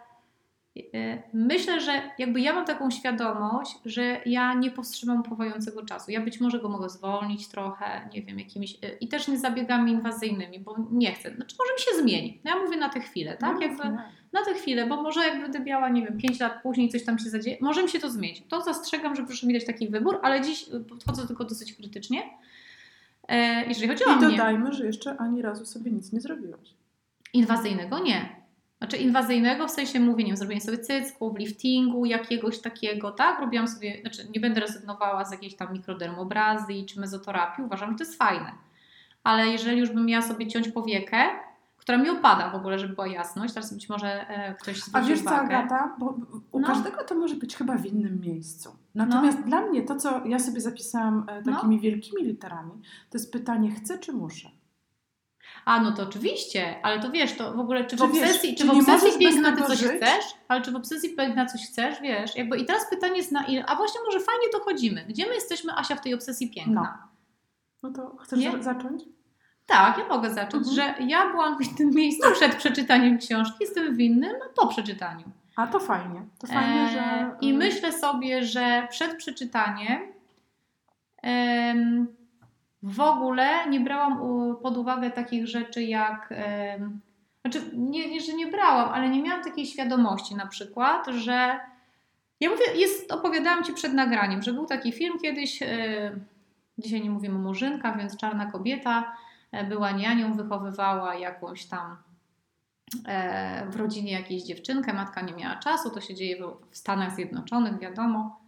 myślę, że jakby ja mam taką świadomość, że ja nie powstrzymam upływającego czasu. Ja być może go mogę zwolnić trochę, nie wiem, jakimiś... y, I też nie zabiegami inwazyjnymi, bo nie chcę. Znaczy może mi się zmieni. No ja mówię na tę chwilę, tak? No, Jakby nie. na tę chwilę, bo może jak będę miała, nie wiem, 5 lat później coś tam się zadzieje, może mi się to zmienić. To zastrzegam, że proszę mi dać taki wybór, ale dziś y, podchodzę tylko dosyć krytycznie. E, jeżeli chodzi o I mnie. dodajmy, że jeszcze ani razu sobie nic nie zrobiłaś. Inwazyjnego nie. Znaczy inwazyjnego w sensie mówię, nie wiem, zrobienie sobie cycków, liftingu, jakiegoś takiego, tak? Robiłam sobie, znaczy nie będę rezygnowała z jakiejś tam mikrodermobrazji czy mezoterapii, uważam, że to jest fajne. Ale jeżeli już bym miała sobie ciąć powiekę, która mi opada w ogóle, żeby była jasność, teraz być może e, ktoś A zwróci wiesz co, uwagę. Agata? Bo u No. każdego to może być chyba w innym miejscu. Natomiast dla mnie to, co ja sobie zapisałam e, No. takimi wielkimi literami, to jest pytanie chcę czy muszę? A, no to oczywiście, ale to wiesz, to w ogóle, czy w Czy wiesz, obsesji, czy czy w obsesji piękna ty coś żyć? chcesz, ale czy w obsesji piękna coś chcesz, wiesz, jakby i teraz pytanie jest na ile, a właśnie może fajnie dochodzimy, gdzie my jesteśmy, Asia, w tej obsesji piękna? No to chcesz Nie? za- zacząć? Tak, ja mogę zacząć, Mhm. że ja byłam w tym miejscu przed przeczytaniem książki, jestem w innym po przeczytaniu. A to fajnie. To fajnie, że... I myślę sobie, że przed przeczytaniem em, w ogóle nie brałam pod uwagę takich rzeczy jak. Znaczy, nie, nie, że nie brałam, ale nie miałam takiej świadomości na przykład, że. Ja mówię, jest, opowiadałam Ci przed nagraniem, że był taki film kiedyś, e, dzisiaj nie mówimy o Murzynka, więc czarna kobieta e, była nianią, wychowywała jakąś tam e, w rodzinie jakiejś dziewczynkę, matka nie miała czasu, to się dzieje w Stanach Zjednoczonych, wiadomo.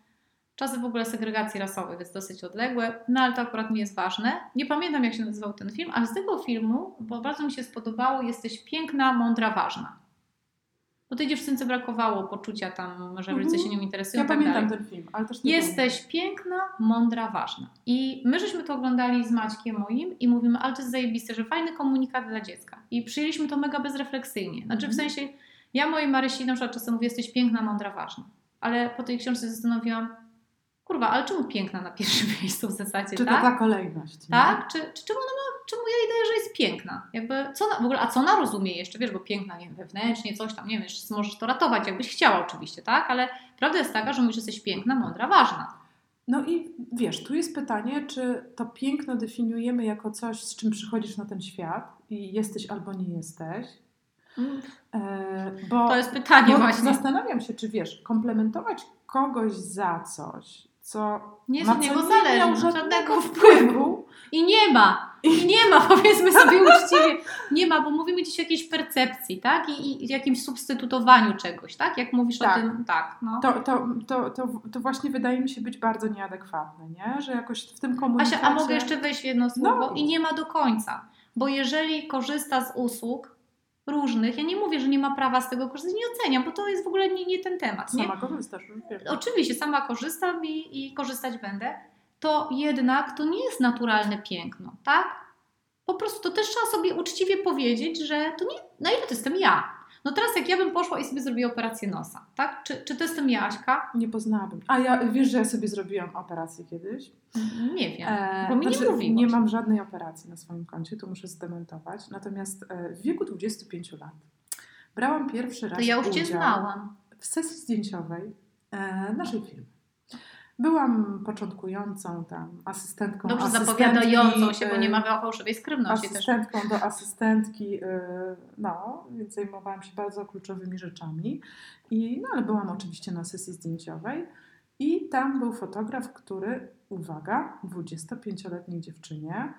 Czasy w ogóle segregacji rasowej, więc dosyć odległe, no ale to akurat nie jest ważne. Nie pamiętam jak się nazywał ten film, ale z tego filmu, bo bardzo mi się spodobało, jesteś piękna, mądra, ważna. Bo tej dziewczynce brakowało poczucia tam, że rodzice Mhm. się nią interesują Ja tak pamiętam dalej. ten film, ale też nie Jesteś piękna, mądra, ważna. I my żeśmy to oglądali z Maćkiem moim i mówimy, ale to jest zajebiste, że fajny komunikat dla dziecka. I przyjęliśmy to mega bezrefleksyjnie. Znaczy w Mhm. sensie, ja mojej Marysi na przykład czasem mówię, jesteś piękna, mądra, ważna. Ale po tej książce zastanowiłam, kurwa, ale czemu piękna na pierwszym miejscu w zasadzie, Czy to tak? ta kolejność? nie? Tak? Czy, czy czemu, ona ma, czemu ja jej daję, że jest piękna? Jakby, co ona, w ogóle, a co ona rozumie jeszcze, wiesz, bo piękna, nie wiem, wewnętrznie, coś tam, nie wiem, możesz to ratować, jakbyś chciała oczywiście, tak? Ale prawda jest taka, że mówisz, że jesteś piękna, mądra, ważna. No i wiesz, tu jest pytanie, czy to piękno definiujemy jako coś, z czym przychodzisz na ten świat i jesteś albo nie jesteś. E, bo To jest pytanie bo właśnie. Zastanawiam się, czy wiesz, komplementować kogoś za coś, co Nie jest od niego nie zależy, miał żadnego wpływu. I nie ma, i nie ma, powiedzmy sobie uczciwie, nie ma, bo mówimy dziś o jakiejś percepcji, tak? I, i jakimś substytutowaniu czegoś, tak? Jak mówisz Tak. o tym, tak, no. To, to, to, to, to właśnie wydaje mi się być bardzo nieadekwatne, nie? że jakoś w tym komunikacie... Asia, a mogę jeszcze wejść w jedno słowo? No. I nie ma do końca. Bo jeżeli korzysta z usług różnych, ja nie mówię, że nie ma prawa z tego korzystać, nie oceniam, bo to jest w ogóle nie, nie ten temat. Nie? Sama korzystasz, już wiem. Oczywiście, sama korzystam i, i korzystać będę. To jednak to nie jest naturalne piękno, tak? Po prostu to też trzeba sobie uczciwie powiedzieć, że to nie, na ile to jestem ja. No teraz jak ja bym poszła i sobie zrobiła operację nosa, tak? Czy, czy to jestem ja, Aśka? Nie poznałabym. A ja wiesz, że ja sobie zrobiłam operację kiedyś? Nie wiem, E, bo mi nie znaczy, mówiłaś. Nie mam żadnej operacji na swoim koncie, to muszę zdementować. Natomiast e, w wieku 25 lat brałam pierwszy raz To ja już Cię znałam. w sesji zdjęciowej e, naszej firmy. Byłam początkującą tam asystentką Dobrze zapowiadającą się, bo e, nie ma fałszywej skrywności też. asystentką do asystentki, yy, no, więc zajmowałam się bardzo kluczowymi rzeczami. I, no, ale byłam oczywiście na sesji zdjęciowej i tam był fotograf, który, uwaga, 25-letniej dziewczynie,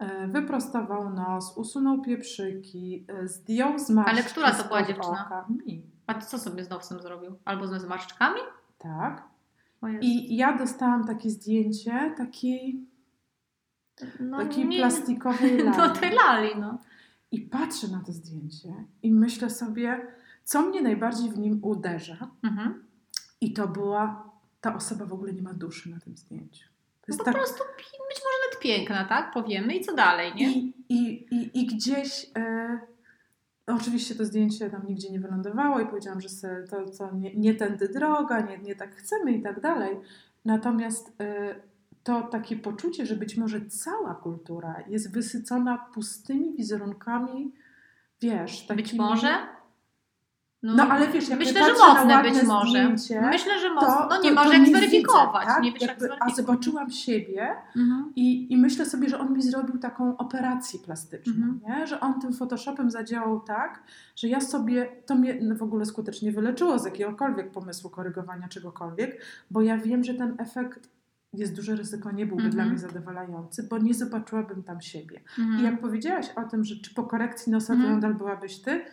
yy, wyprostował nos, usunął pieprzyki, zdjął zmarszczki Ale która to była dziewczyna? Oka. Mi, A ty co sobie z nosem zrobił? Albo z zmarszczkami? tak. I ja dostałam takie zdjęcie takiej, no, takiej nie- plastikowej Do lalki. tej lali, no. I patrzę na to zdjęcie i myślę sobie, co mnie najbardziej w nim uderza. Mhm. I to była, ta osoba w ogóle nie ma duszy na tym zdjęciu. To No jest po tak. prostu być może nawet piękna, tak? Powiemy i co dalej, nie? I, i, i, I gdzieś. E, oczywiście to zdjęcie tam nigdzie nie wylądowało i powiedziałam, że se, to, to nie, nie tędy droga, nie, nie tak chcemy i tak dalej. Natomiast e, to takie poczucie, że być może cała kultura jest wysycona pustymi wizerunkami, wiesz, takimi... Być może? No, ale wiesz, jak Myślę, że mocne być może. zdjęcie, Myślę, że mocno. to, No nie to, to jak zweryfikować. Tak? Nie wiesz jak Jakby, a zobaczyłam siebie Mhm. i, i myślę sobie, że on mi zrobił taką operację plastyczną, Mhm. nie? że on tym Photoshopem zadziałał tak, że ja sobie, to mnie no, w ogóle skutecznie wyleczyło z jakiegokolwiek pomysłu korygowania czegokolwiek, bo ja wiem, że ten efekt jest duże ryzyko, nie byłby Mhm. dla mnie zadowalający, bo nie zobaczyłabym tam siebie. Mhm. I jak powiedziałaś o tym, że czy po korekcji nosa Mhm. wyglądal byłabyś ty,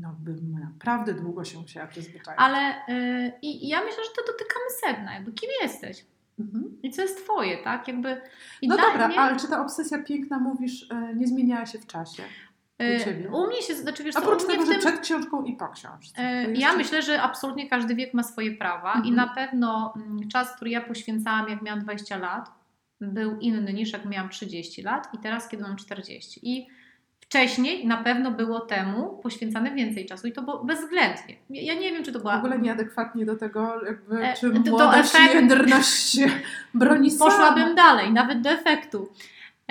no bym naprawdę długo się musiała przyzwyczaić. Ale y, i, ja myślę, że to dotykamy sedna, jakby kim jesteś Mhm. i co jest twoje, tak? Jakby No dobra, ale czy ta obsesja piękna, mówisz, e, nie zmieniała się w czasie? y, u ciebie? u mnie się, znaczy wiesz Oprócz tego, że tym, przed książką i po książce. E, To Ja jeszcze- myślę, że absolutnie każdy wiek ma swoje prawa i Mhm. na pewno mm, czas, który ja poświęcałam, jak miałam 20 lat, był inny niż jak miałam 30 lat i teraz, kiedy mam 40. I wcześniej na pewno było temu poświęcane więcej czasu i to było bezwzględnie. Ja ja nie wiem, czy to W była... ogóle nieadekwatnie do tego, jakby, E, czy to młodość efekt- się broni sama. Poszłabym dalej, nawet do efektu.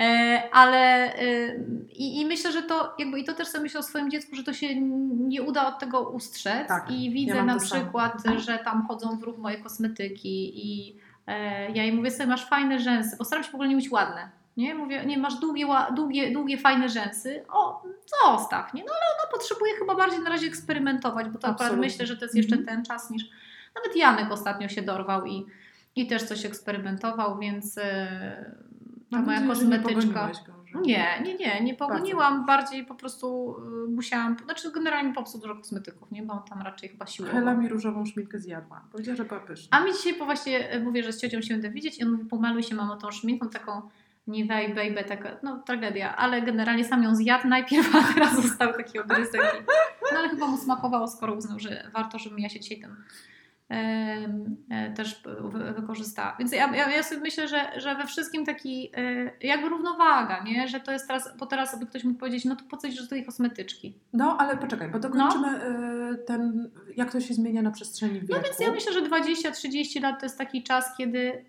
E, ale e, i, i myślę, że to jakby i to też sobie myślę o swoim dziecku, że to się nie uda od tego ustrzec Tak, i ja widzę mam na samo. przykład, że tam chodzą w ruch moje kosmetyki i e, ja jej mówię sobie, masz fajne rzęsy, postaram się w ogóle nie mieć ładne. Nie, mówię, nie, masz długie, długie, długie fajne rzęsy. O, zostaw, nie? No ale ona potrzebuje chyba bardziej na razie eksperymentować, bo to akurat myślę, że to jest jeszcze Mhm. ten czas niż. Nawet Janek ostatnio się dorwał i, i też coś eksperymentował, więc e, ta moja nadzieję, że nie kosmetyczka. Nie, nie, nie, nie pogoniłam, bardziej po prostu y, musiałam, znaczy generalnie po prostu dużo kosmetyków, nie, bo on tam raczej chyba siłował. Hela mi różową szminkę zjadła. Powiedziała, że była pyszna. A mi dzisiaj po właśnie y, mówię, że z ciocią się będę widzieć i on mówi, pomaluj się mamo tą szminką taką Nivea Baby, taka, no tragedia, ale generalnie sam ją zjadł najpierw, a teraz został taki obrysek. I, no ale chyba mu smakowało, skoro uznał, że warto, żebym ja się dzisiaj tym e, też wy, wykorzystała. Więc ja, ja, ja sobie myślę, że, że we wszystkim taki e, jakby równowaga, nie? Że to jest teraz, bo teraz by ktoś mógł powiedzieć, no to po co idziesz do tej kosmetyczki? No, ale poczekaj, bo dokończymy e, ten, jak to się zmienia na przestrzeni wieku. No więc ja myślę, że 20-30 lat to jest taki czas, kiedy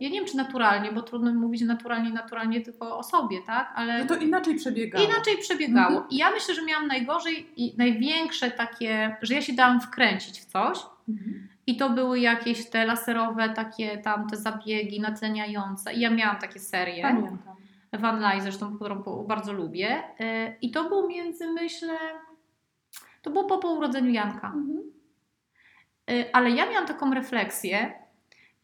ja nie wiem, czy naturalnie, bo trudno mówić naturalnie, naturalnie tylko o sobie, tak? Ale No to inaczej przebiegało. inaczej przebiegało. Mhm. I ja myślę, że miałam najgorzej i największe takie, że ja się dałam wkręcić w coś. Mhm. I to były jakieś te laserowe, takie tam te zabiegi natleniające. I ja miałam takie serie. Pamiętam. Van Lay zresztą, którą bardzo lubię. E, I to był między, myślę, to było po, po urodzeniu Janka. Mhm. Y, Ale ja miałam taką refleksję,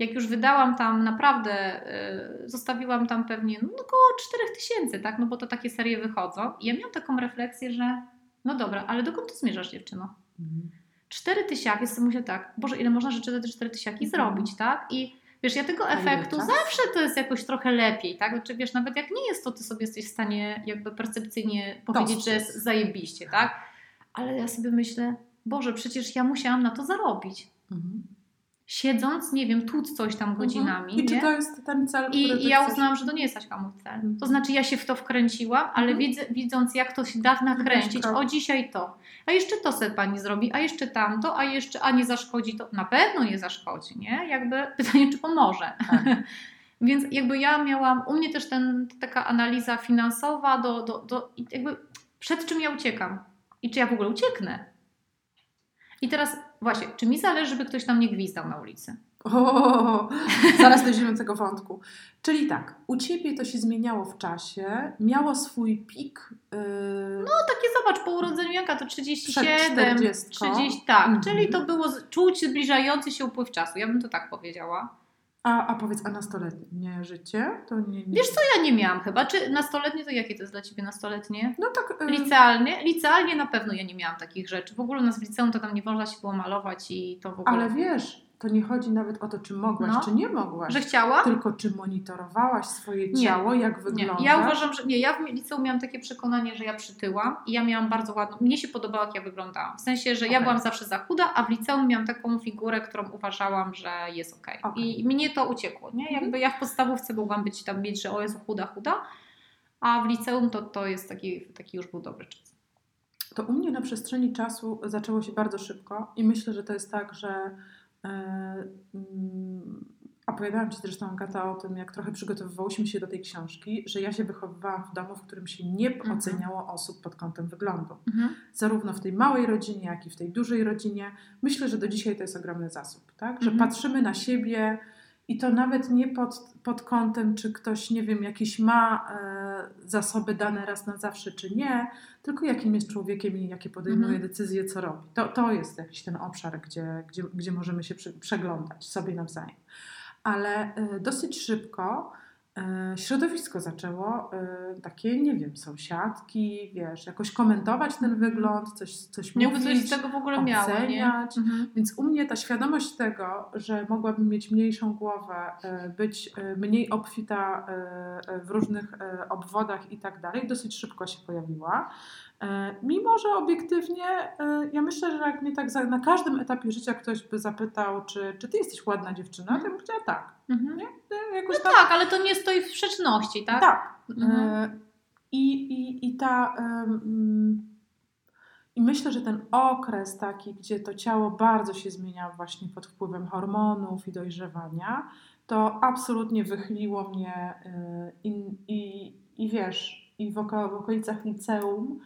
jak już wydałam tam naprawdę, y, zostawiłam tam pewnie no, około 4000, tak? No bo to takie serie wychodzą. I ja miałam taką refleksję, że no dobra, ale dokąd ty zmierzasz, dziewczyno? Mhm. Cztery tysiaki, sobie myślę tak, Boże, ile można rzeczy za te cztery tysiaki Mhm. zrobić, tak? I wiesz, ja tego efektu zawsze to jest jakoś trochę lepiej, tak? Znaczy wiesz, nawet jak nie jest to, ty sobie jesteś w stanie jakby percepcyjnie powiedzieć, że jest zajebiście, tak? Ale ja sobie myślę, Boże, przecież ja musiałam na to zarobić Mhm. Siedząc, nie wiem, tłuc coś tam godzinami. I czy nie? to jest ten cel, który I, ty I ja chcesz? uznałam, że to nie jest Aśka mój cel. Mhm. To znaczy ja się w to wkręciłam, ale Mhm. widzę, widząc jak to się da nakręcić, krok. o dzisiaj to, a jeszcze to se pani zrobi, a jeszcze tamto, a jeszcze, a nie zaszkodzi to, na pewno nie zaszkodzi, nie? Jakby pytanie, czy pomoże. Tak. Więc jakby ja miałam, u mnie też ten, taka analiza finansowa do, do, do i jakby przed czym ja uciekam i czy ja w ogóle ucieknę. I teraz właśnie, czy mi zależy, żeby ktoś tam nie gwizdał na ulicy? O, zaraz dojdziemy do tego wątku. Czyli tak, u Ciebie to się zmieniało w czasie, miało swój pik. Yy, No takie zobacz, po urodzeniu Janka to 37, Przed 40. 30, tak, Mhm. czyli to było czuć zbliżający się upływ czasu, ja bym to tak powiedziała. A, a powiedz, a nastoletnie życie? To nie, nie. Wiesz co, ja nie miałam chyba, czy nastoletnie, to jakie to jest dla Ciebie nastoletnie? No tak. Yy, Licealnie? Licealnie na pewno ja nie miałam takich rzeczy, w ogóle u nas w liceum to tam nie można się było malować i to w ogóle... ale wiesz, to nie chodzi nawet o to, czy mogłaś, No. czy nie mogłaś. Że chciała? Tylko czy monitorowałaś swoje Nie. ciało, jak Nie, wygląda. ja uważam, że nie. Ja w liceum miałam takie przekonanie, że ja przytyłam i ja miałam bardzo ładną. Mnie się podobało, jak ja wyglądałam. W sensie, że ja Okej. byłam zawsze za chuda, a w liceum miałam taką figurę, którą uważałam, że jest okej. Okej. I mnie to uciekło. Nie? Mhm. Jakby ja w podstawówce mogłam być tam mieć, że o Jezu, chuda, chuda, a w liceum to, to jest taki, taki już był dobry czas. To u mnie na przestrzeni czasu zaczęło się bardzo szybko i myślę, że to jest tak, że opowiadałam Ci zresztą, Agata, o tym, jak trochę przygotowywałyśmy się do tej książki, że ja się wychowywałam w domu, w którym się nie Mhm. oceniało osób pod kątem wyglądu. Mhm. Zarówno w tej małej rodzinie, jak i w tej dużej rodzinie. Myślę, że do dzisiaj to jest ogromny zasób, tak? Że Mhm. patrzymy na siebie i to nawet nie pod, pod kątem, czy ktoś, nie wiem, jakieś ma e, zasoby dane raz na zawsze, czy nie, tylko jakim jest człowiekiem i jakie podejmuje Mhm. decyzje, co robi. To, to jest jakiś ten obszar, gdzie, gdzie, gdzie możemy się przeglądać sobie nawzajem. Ale e, dosyć szybko środowisko zaczęło e, takie, nie wiem, sąsiadki, wiesz, jakoś komentować ten wygląd, coś, coś coś mówić, z tego w ogóle miało, nie? oceniać. Mhm. Więc u mnie ta świadomość tego, że mogłabym mieć mniejszą głowę, e, być e, mniej obfita e, e, w różnych e, obwodach i tak dalej, dosyć szybko się pojawiła. E, Mimo, że obiektywnie, e, ja myślę, że jak mnie tak na każdym etapie życia ktoś by zapytał, czy, czy ty jesteś ładna dziewczyna, to ja bym powiedziała tak. Mhm. Nie? Jakoś No tak, ale to nie stoi w sprzeczności, tak? tak. Mhm. E, I, i, i ta. I myślę, że ten okres taki, gdzie to ciało bardzo się zmienia właśnie pod wpływem hormonów i dojrzewania, to absolutnie wychyliło mnie i, i, i wiesz, i w, oko, w okolicach liceum,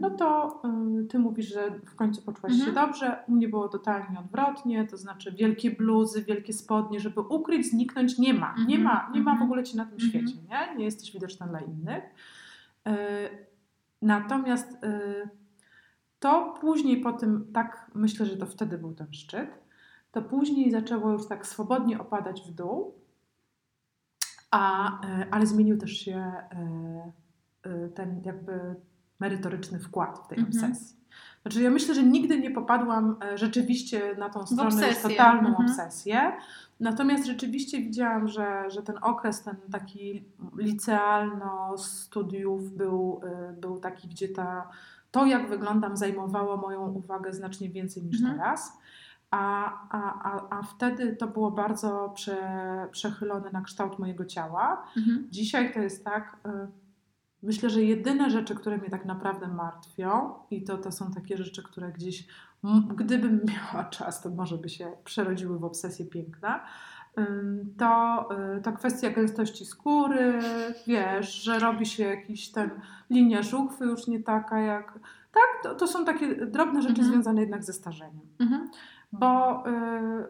no to y, ty mówisz, że w końcu poczułaś się Mhm. dobrze. U mnie było totalnie odwrotnie, to znaczy wielkie bluzy, wielkie spodnie, żeby ukryć, zniknąć nie ma. Nie Mhm, ma, nie ma w mhm. ogóle cię na tym Mhm. świecie, nie? Nie jesteś widoczna dla innych. Y, Natomiast to później po tym, tak myślę, że to wtedy był ten szczyt, to później zaczęło już tak swobodnie opadać w dół, a, ale zmienił też się ten jakby merytoryczny wkład w tej Mhm. obsesji. Znaczy ja myślę, że nigdy nie popadłam e, rzeczywiście na tą stronę obsesję. totalną Mhm. obsesję. Natomiast rzeczywiście widziałam, że, że ten okres, ten taki licealno studiów był, y, był taki, gdzie ta, to jak wyglądam zajmowało moją uwagę znacznie więcej niż Mhm. teraz. A, a, a, a wtedy to było bardzo prze, przechylone na kształt mojego ciała. Mhm. Dzisiaj to jest tak. Myślę, że jedyne rzeczy, które mnie tak naprawdę martwią, i to, to są takie rzeczy, które gdzieś, gdybym miała czas, to może by się przerodziły w obsesję piękna, to, y, to kwestia gęstości skóry, wiesz, że robi się jakiś ten, linia żuchwy już nie taka jak... Tak, to, to są takie drobne rzeczy Mhm. związane jednak ze starzeniem Mhm. Bo, y,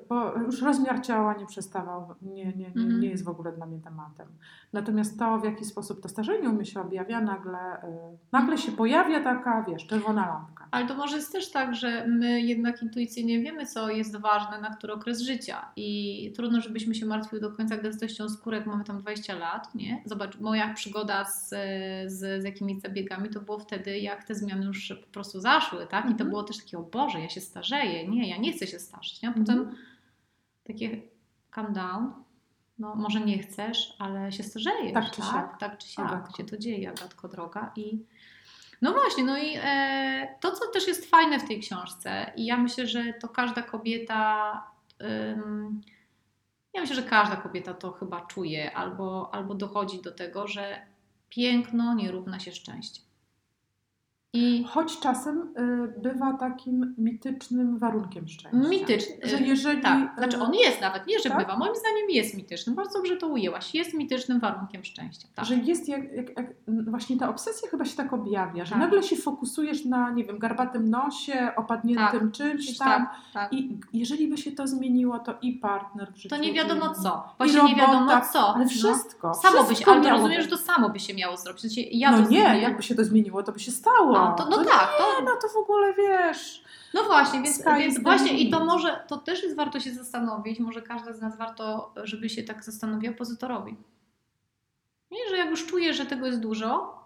bo już rozmiar ciała nie przestawał, nie, nie, nie, Mhm. nie jest w ogóle dla mnie tematem. Natomiast to, w jaki sposób to starzenie u mnie się objawia, nagle, y, nagle się pojawia taka, wiesz, czerwona lampka. Ale to może jest też tak, że my jednak intuicyjnie wiemy, co jest ważne na który okres życia i trudno, żebyśmy się martwiły do końca gęstością skórek, mamy tam 20 lat, nie? Zobacz, moja przygoda z, z, z jakimiś zabiegami to było wtedy, jak te zmiany już po prostu zaszły, tak? I to Mhm. było też takie, o Boże, ja się starzeję, nie, ja nie chcę się starzeć, nie? A potem Mhm. takie calm down, no może nie chcesz, ale się starzejesz, Tak czy siak. Tak czy siak Agatko. się to dzieje, Agatko droga i no właśnie, no i e, to, co też jest fajne w tej książce, i ja myślę, że to każda kobieta, ym, ja myślę, że każda kobieta to chyba czuje, albo, albo dochodzi do tego, że piękno nie równa się szczęście. I Choć czasem y, bywa takim mitycznym warunkiem szczęścia. mityczny. Że jeżeli, Tak, y, znaczy on jest nawet, nie że tak? bywa, moim zdaniem jest mityczny, bardzo dobrze to ujęłaś, jest mitycznym warunkiem szczęścia. Tak. Że jest jak, jak, jak, właśnie ta obsesja chyba się tak objawia, że Tak. nagle się fokusujesz na, nie wiem, garbatym nosie, opadniętym Tak, czymś tam. tak, tak. I jeżeli by się to zmieniło, to i partner w życiu. To nie wiadomo i- co. I Właśnie nie wiadomo robota, co. Ale No. wszystko. Samo by się, wszystko ale to rozumiem, że to samo by się miało zrobić. Sensie ja No to nie, zrobię. jakby się to zmieniło, to by się stało. A, to, no To tak, to, Nie, no to w ogóle wiesz. no właśnie, więc, więc właśnie i to może, to też jest warto się zastanowić, może każda z nas warto, żeby się tak zastanowiła, po co to robi. Nie, że jak już czuję, że tego jest dużo,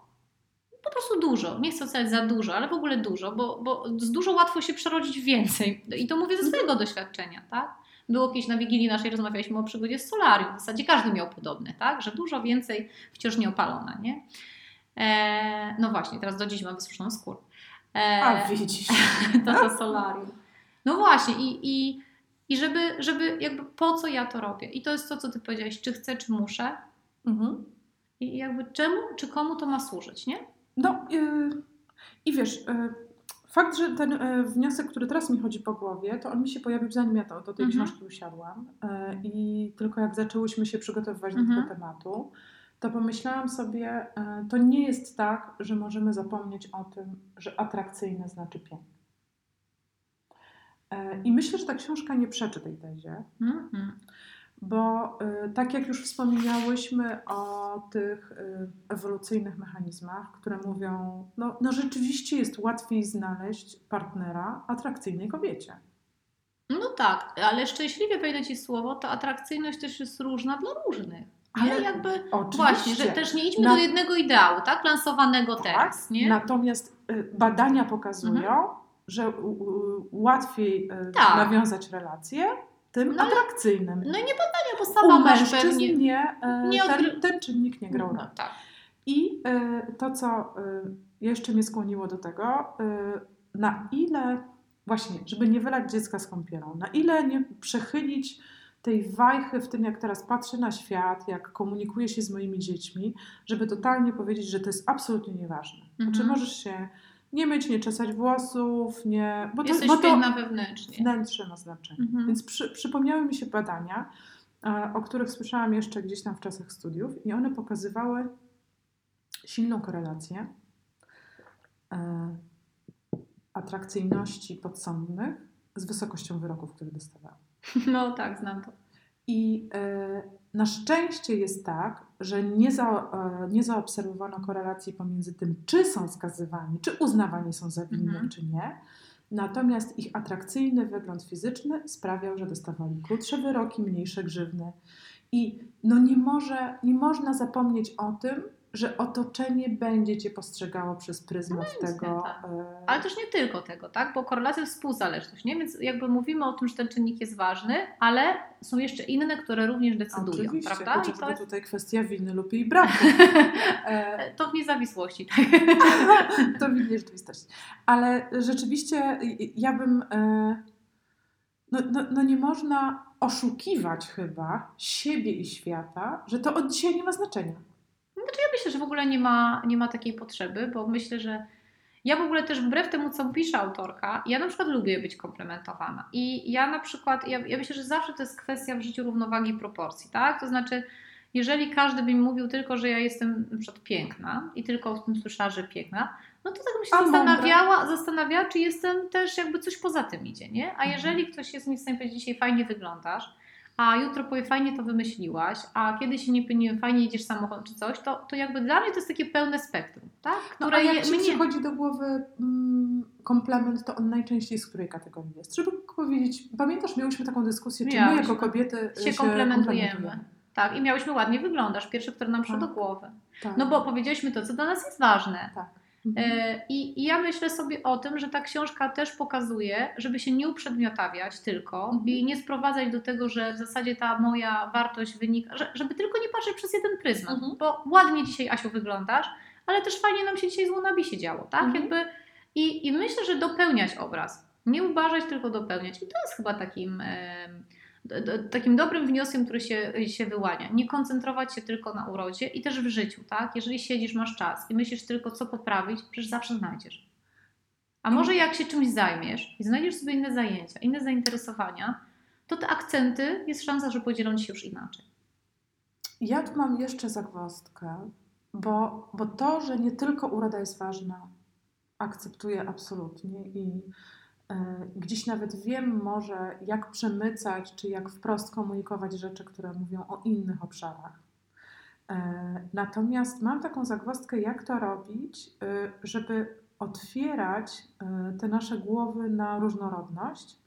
po prostu dużo, nie chcę oceniać za dużo, ale w ogóle dużo, bo, bo z dużo łatwo się przerodzić w więcej. I to mówię ze swojego doświadczenia, tak? Było kiedyś na Wigilii naszej, rozmawialiśmy o przygodzie z solarium. W zasadzie każdy miał podobne, tak? Że dużo więcej wciąż nieopalona, nie? E, no właśnie, teraz do dziś mam wysuszoną skórę. E, A widzisz. to to solarium. No właśnie i, i, i żeby, żeby jakby po co ja to robię? I to jest to, co ty powiedziałeś, czy chcę, czy muszę Mhm. i jakby czemu, czy komu to ma służyć, nie? No yy, i wiesz, yy, Fakt, że ten e, wniosek, który teraz mi chodzi po głowie, to on mi się pojawił zanim ja to, do tej Mhm. książki usiadłam. E, I tylko jak zaczęłyśmy się przygotowywać do Mhm. tego tematu, to pomyślałam sobie, e, to nie jest tak, że możemy zapomnieć o tym, że atrakcyjne znaczy piękne. E, I myślę, że ta książka nie przeczy tej tezie. Mhm. Bo y, tak jak już wspominałyśmy o tych ewolucyjnych mechanizmach, które mówią, no, no rzeczywiście jest łatwiej znaleźć partnera atrakcyjnej kobiecie. No tak, ale szczęśliwie wejdę Ci słowo, to atrakcyjność też jest różna dla różnych. Ale Ale jakby Oczywiście. właśnie, że też nie idźmy Na- do jednego ideału, tak? Lansowanego Tak, teraz, nie? Natomiast y, badania pokazują, że u- u- łatwiej y, Tak. nawiązać relacje tym No atrakcyjnym. No i nie badania, bo U sama masz mężczyzn pewnie... nie, y, nie ten, odgry- ten czynnik nie grał roli. No, tak. I y, to, co y, jeszcze mnie skłoniło do tego, y, na ile właśnie, żeby nie wylać dziecka z kąpielą, na ile nie przechylić tej wajchy w tym, jak teraz patrzę na świat, jak komunikuję się z moimi dziećmi, żeby totalnie powiedzieć, że to jest absolutnie nieważne. Mhm. Znaczy możesz się nie myć, nie czesać włosów, nie... Bo to, Jesteś bo to wewnętrznie. wnętrze ma znaczenie. Mhm. Więc przy, przypomniały mi się badania, e, o których słyszałam jeszcze gdzieś tam w czasach studiów, i one pokazywały silną korelację e, atrakcyjności podsądnych z wysokością wyroków, które dostawały. No tak, znam to. I e, na szczęście jest tak, że nie, za, e, nie zaobserwowano korelacji pomiędzy tym, czy są skazywani, czy uznawani są za winnych, Mhm. czy nie. Natomiast ich atrakcyjny wygląd fizyczny sprawiał, że dostawali krótsze wyroki, mniejsze grzywny. I no nie, może, nie można zapomnieć o tym, że otoczenie będzie cię postrzegało przez pryzmat No tego. tak. e, Ale też nie tylko tego, tak? Bo korelacja współzależność, nie? Więc jakby mówimy o tym, że ten czynnik jest ważny, ale są jeszcze inne, które również decydują, Oczywiście, prawda? I chociażby to jest tutaj kwestia winy lub jej braku. E, to w niezawisłości, tak? to w innej rzeczywistości. Ale rzeczywiście ja bym. e, No, no, no nie można oszukiwać chyba siebie i świata, że to od dzisiaj nie ma znaczenia. Znaczy ja myślę, że w ogóle nie ma, nie ma takiej potrzeby, bo myślę, że ja w ogóle też wbrew temu, co pisze autorka, ja na przykład lubię być komplementowana. I ja na przykład, ja, ja myślę, że zawsze to jest kwestia w życiu równowagi i proporcji, tak? To znaczy, jeżeli każdy by mi mówił tylko, że ja jestem na przykład piękna i tylko o tym słyszała, że piękna, no to tak bym się A zastanawiała, zastanawiała, czy jestem też jakby coś poza tym idzie, nie? A Mhm. jeżeli ktoś jest mi w stanie powiedzieć, dzisiaj fajnie wyglądasz, a jutro powie, fajnie to wymyśliłaś, a kiedy się nie pyniłem, fajnie jedziesz samochodem czy coś, to, to jakby dla mnie to jest takie pełne spektrum, tak? No, Które a jak je- ci mnie... przychodzi do głowy mm, komplement, to on najczęściej z której kategorii jest? Żeby powiedzieć, pamiętasz, miałyśmy taką dyskusję, czy my Miałyśmy. jako kobiety Się się, komplementujemy. Tak, i miałyśmy ładnie wyglądasz, pierwsze, które nam przyszło Tak. do głowy. Tak. No bo powiedzieliśmy to, co dla nas jest ważne. Mhm. E, I, I ja myślę sobie o tym, że ta książka też pokazuje, żeby się nie uprzedmiotawiać tylko Mhm. i nie sprowadzać do tego, że w zasadzie ta moja wartość wynika, że, żeby tylko nie patrzeć przez jeden pryzmat, Mhm. bo ładnie dzisiaj Asiu wyglądasz, ale też fajnie nam się dzisiaj z Łonabi się działo, tak? Mhm. Jakby i, I myślę, że dopełniać obraz. Nie uważać, tylko dopełniać. I to jest chyba takim, d- takim dobrym wnioskiem, który się, się wyłania. Nie koncentrować się tylko na urodzie i też w życiu, tak? Jeżeli siedzisz, masz czas i myślisz tylko, co poprawić, przecież zawsze znajdziesz. A może jak się czymś zajmiesz i znajdziesz sobie inne zajęcia, inne zainteresowania, to te akcenty jest szansa, że podzielą się już inaczej. Ja tu mam jeszcze zagwozdkę, bo, bo to, że nie tylko uroda jest ważna, akceptuję absolutnie i gdzieś nawet wiem może, jak przemycać, czy jak wprost komunikować rzeczy, które mówią o innych obszarach. E, natomiast mam taką zagwozdkę, jak to robić, e, żeby otwierać e, te nasze głowy na różnorodność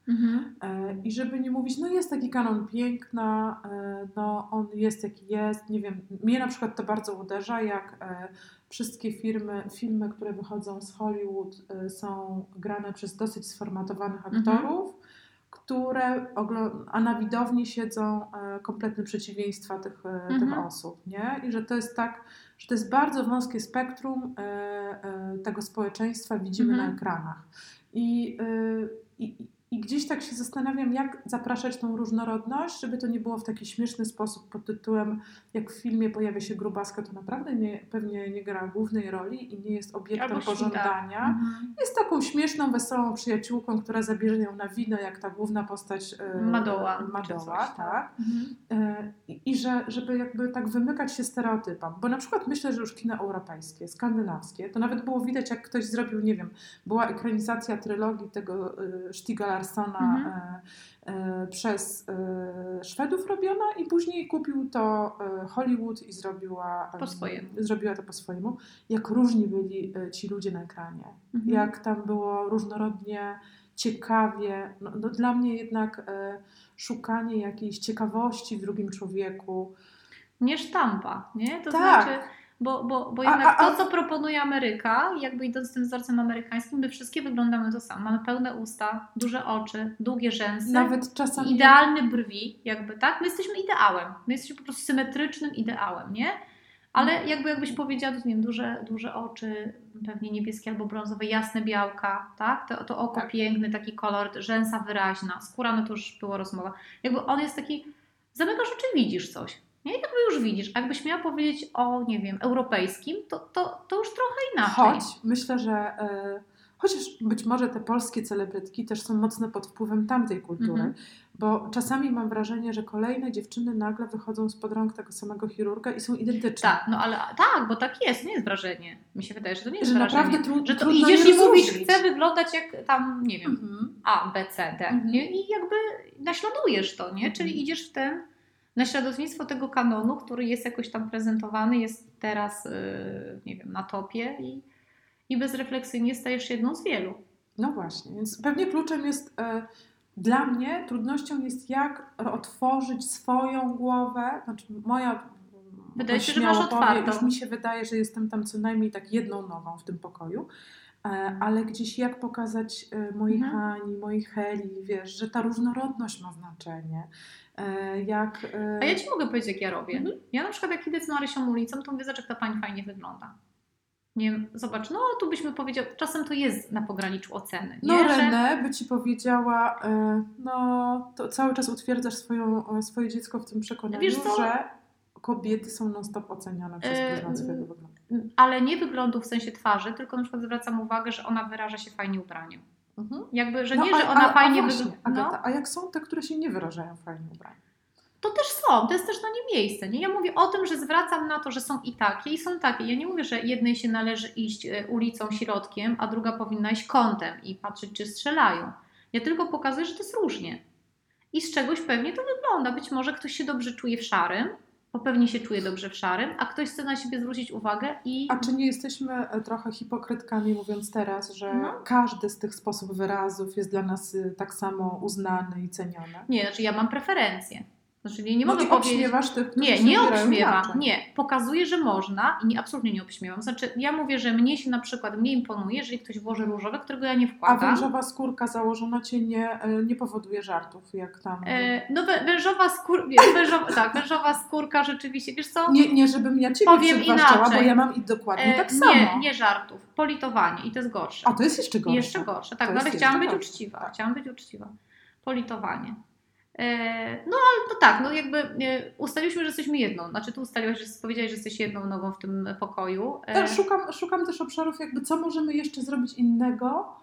E, I żeby nie mówić, no jest taki kanon piękna, e, no on jest jaki jest, nie wiem, mnie na przykład to bardzo uderza, jak wszystkie firmy, filmy, które wychodzą z Hollywood są grane przez dosyć sformatowanych Mhm. aktorów, które, oglo- a na widowni siedzą kompletne przeciwieństwa tych, e, tych Mhm. osób, nie? I że to jest tak, że to jest bardzo wąskie spektrum e, e, tego społeczeństwa, widzimy Mhm. na ekranach. I, y, i, I gdzieś tak się zastanawiam, jak zapraszać tą różnorodność, żeby to nie było w taki śmieszny sposób pod tytułem, jak w filmie pojawia się grubaska, to naprawdę nie, pewnie nie gra głównej roli i nie jest obiektem pożądania. Mhm. Jest taką śmieszną, wesołą przyjaciółką, która zabierze ją na wino, jak ta główna postać e, Madoła, Madoła tak. Mhm. E, I, że, żeby jakby tak wymykać się stereotypom. Bo na przykład myślę, że już kino europejskie, skandynawskie, to nawet było widać, jak ktoś zrobił, nie wiem, była ekranizacja trylogii tego y, Stiga Larssona Mhm. e, e, przez e, Szwedów robiona i później kupił to Hollywood i zrobiła, Po swojemu. zrobiła to po swojemu. Jak różni byli ci ludzie na ekranie. Mhm. Jak tam było różnorodnie, ciekawie. No, no dla mnie jednak e, szukanie jakiejś ciekawości w drugim człowieku. Nie sztampa, nie? To Tak. znaczy, bo, bo, bo A- jednak a- a- to, co proponuje Ameryka, jakby idąc tym wzorcem amerykańskim, my wszystkie wyglądamy to samo. Mamy pełne usta, duże oczy, długie rzęsy, Nawet czasami. idealne brwi, jakby, tak? My jesteśmy ideałem. My jesteśmy po prostu symetrycznym ideałem, nie? Ale jakby jakbyś powiedziała, nie wiem, duże, duże oczy, pewnie niebieskie albo brązowe, jasne białka, tak? To, to oko Tak. piękny, taki kolor, rzęsa wyraźna, skóra, no to już była rozmowa. Jakby on jest taki, zamykasz oczy widzisz coś. Nie? Jakby już widzisz. Jakbyś miała powiedzieć o, nie wiem, europejskim, to, to, to już trochę inaczej. Choć myślę, że e, chociaż być może te polskie celebrytki też są mocno pod wpływem tamtej kultury, Mhm. bo czasami mam wrażenie, że kolejne dziewczyny nagle wychodzą spod rąk tego samego chirurga i są identyczne. Tak, no ale tak, bo tak jest, nie jest wrażenie. Mi się wydaje, że to nie jest Że wrażenie. naprawdę tru- że to trudno idziesz i mówisz, chcę wyglądać jak tam, nie wiem, Mhm. A, B, C, D. Mhm. Nie? I jakby naśladujesz to, nie? Mhm. Czyli idziesz w ten naśladownictwo tego kanonu, który jest jakoś tam prezentowany, jest teraz, yy, nie wiem, na topie i, i bezrefleksyjnie stajesz jedną z wielu. No właśnie, więc pewnie kluczem jest e, dla mnie trudnością jest jak otworzyć swoją głowę, znaczy moja Wydaje się, że masz otwartą. Już mi się wydaje, że jestem tam co najmniej tak jedną nogą w tym pokoju, e, ale gdzieś jak pokazać mojej Mhm. Hani, mojej Heli, wiesz, że ta różnorodność ma znaczenie. E, jak, e, A ja Ci mogę powiedzieć, jak ja robię. Mhm. Ja na przykład jak idę z Marysią ulicą, to mówię, zobacz, jak ta Pani fajnie wygląda. Nie wiem, zobacz, no tu byśmy powiedział, czasem to jest na pograniczu oceny, No nie? Że- Renę by Ci powiedziała, e, no to cały czas utwierdzasz swoją, swoje dziecko w tym przekonaniu, że kobiety są non stop oceniane przez pryzmat swojego wyglądu. ale nie wyglądu w sensie twarzy, tylko na przykład zwracam uwagę, że ona wyraża się fajnie ubraniem. Mhm. Jakby, że No, nie, a- że ona a- fajnie wygląda. No, a jak są te, które się nie wyrażają fajnie ubrane? to też są, to jest też na nie miejsce. Nie? Ja mówię o tym, że zwracam na to, że są i takie, i są takie. Ja nie mówię, że jednej się należy iść e, ulicą środkiem, a druga powinna iść kątem i patrzeć, czy strzelają. Ja tylko pokazuję, że to jest różnie. I z czegoś pewnie to wygląda. Być może ktoś się dobrze czuje w szarym, bo pewnie się czuje dobrze w szarym, a ktoś chce na siebie zwrócić uwagę i A czy nie jesteśmy e, trochę hipokrytkami, mówiąc teraz, że No. każdy z tych sposobów wyrazów jest dla nas y, tak samo uznany i ceniony? nie, znaczy ja mam preferencje. Znaczy nie, nie no mogę powiedzieć... obśmiewasz tych, którzy Nie, nie obśmiewam. inaczej. Nie, pokazuję, że można i nie, absolutnie nie obśmiewam. Znaczy, ja mówię, że mnie się na przykład, mnie imponuje, jeżeli ktoś włoży różowe, którego ja nie A wkładam. wężowa skórka założona cię nie, e, nie powoduje żartów, jak tam. E, no wę- wężowa skórka, wężowa, tak, wężowa skórka rzeczywiście, wiesz co? Nie, nie żebym ja ciebie Powiem przywłaszczała, bo inaczej. ja mam i dokładnie E, tak samo. nie, nie żartów, politowanie i to jest gorsze. A to jest jeszcze gorsze. Jeszcze gorsze, tak, no ale chciałam być gorsze, uczciwa, tak. chciałam być uczciwa. Politowanie. E, no ale to tak, no jakby e, ustaliśmy, że jesteśmy jedną, znaczy tu ustaliłaś, że powiedziałaś, że jesteś jedną nogą w tym pokoju. E, Tak, szukam, szukam też obszarów, jakby co możemy jeszcze zrobić innego.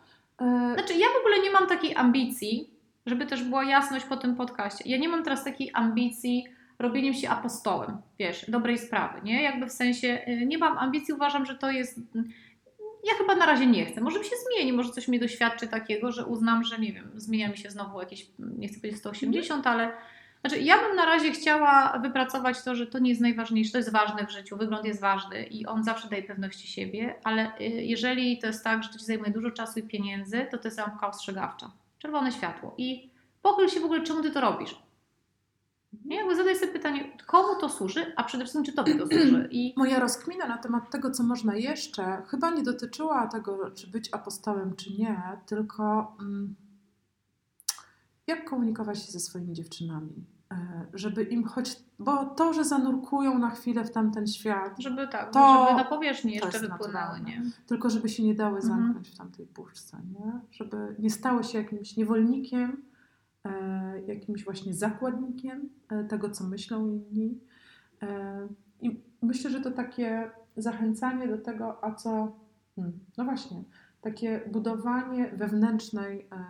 Znaczy, ja w ogóle nie mam takiej ambicji, żeby też była jasność po tym podcaście. Ja nie mam teraz takiej ambicji robieniem się apostołem, wiesz, dobrej sprawy, nie? Jakby w sensie, nie mam ambicji, uważam, że to jest. Ja chyba na razie nie chcę. Może mi się zmieni, może coś mnie doświadczy takiego, że uznam, że nie wiem, zmienia mi się znowu jakieś, nie chcę powiedzieć 180, ale. Znaczy, ja bym na razie chciała wypracować to, że to nie jest najważniejsze, to jest ważne w życiu, wygląd jest ważny i on zawsze daje pewności siebie, ale y, jeżeli to jest tak, że to ci zajmuje dużo czasu i pieniędzy, to to jest lampka ostrzegawcza. Czerwone światło. I pochyl się w ogóle, czemu ty to robisz. Nie, jakby zadaj sobie pytanie, komu to służy, a przede wszystkim, czy tobie to służy. I Moja rozkmina na temat tego, co można jeszcze, chyba nie dotyczyła tego, czy być apostołem, czy nie, tylko mm, jak komunikować się ze swoimi dziewczynami. e, żeby im choć, bo to, że zanurkują na chwilę w tamten świat, Żeby tak, To- żeby na powierzchni jeszcze wypłynęły, nie? tylko żeby się nie dały Mhm. zamknąć w tamtej puszce, nie? żeby nie stały się jakimś niewolnikiem, jakimś właśnie zakładnikiem e, tego, co myślą inni. E, I myślę, że to takie zachęcanie do tego, a co, hmm, no właśnie, takie budowanie wewnętrznej e,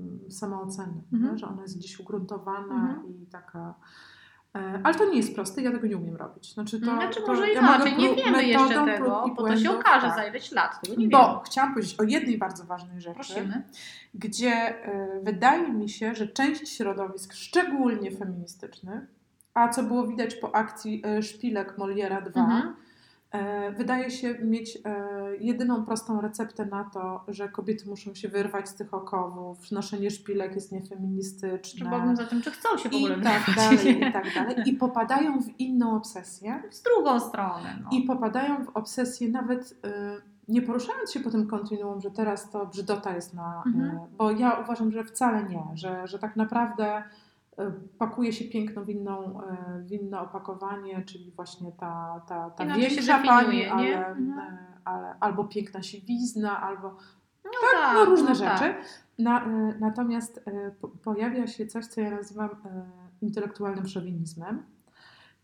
m, samooceny, Mhm. że ona jest gdzieś ugruntowana Mhm. i taka. E, Ale to nie jest proste, ja tego nie umiem robić. Znaczy, to, znaczy to może ja inaczej, nie wiemy jeszcze tego, bo to się okaże tak. za ileś lat, tego nie Bo wiemy. chciałam powiedzieć o jednej bardzo ważnej rzeczy, Prosimy. gdzie e, wydaje mi się, że część środowisk, szczególnie feministycznych, a co było widać po akcji e, Szpilek Moliera 2, Mhm. E, wydaje się mieć e, jedyną prostą receptę na to, że kobiety muszą się wyrwać z tych okowów, noszenie szpilek jest niefeministyczne. Trzeba za tym, czy chcą się w I ogóle tak wyrwać, dalej, i tak dalej. I popadają w inną obsesję. W drugą stronę. No. I popadają w obsesję nawet y, nie poruszając się po tym kontinuum, że teraz to brzydota jest na... Mhm. Y, bo ja uważam, że wcale nie, że, że tak naprawdę pakuje się piękno w, inną, w inne opakowanie, czyli właśnie ta, ta, ta Inaczej większa pani, definiuje, ale, nie? Mhm. y, ale, albo piękna siwizna, albo No tak, no różne no rzeczy. tak. Na, natomiast po, pojawia się coś, co ja nazywam intelektualnym szowinizmem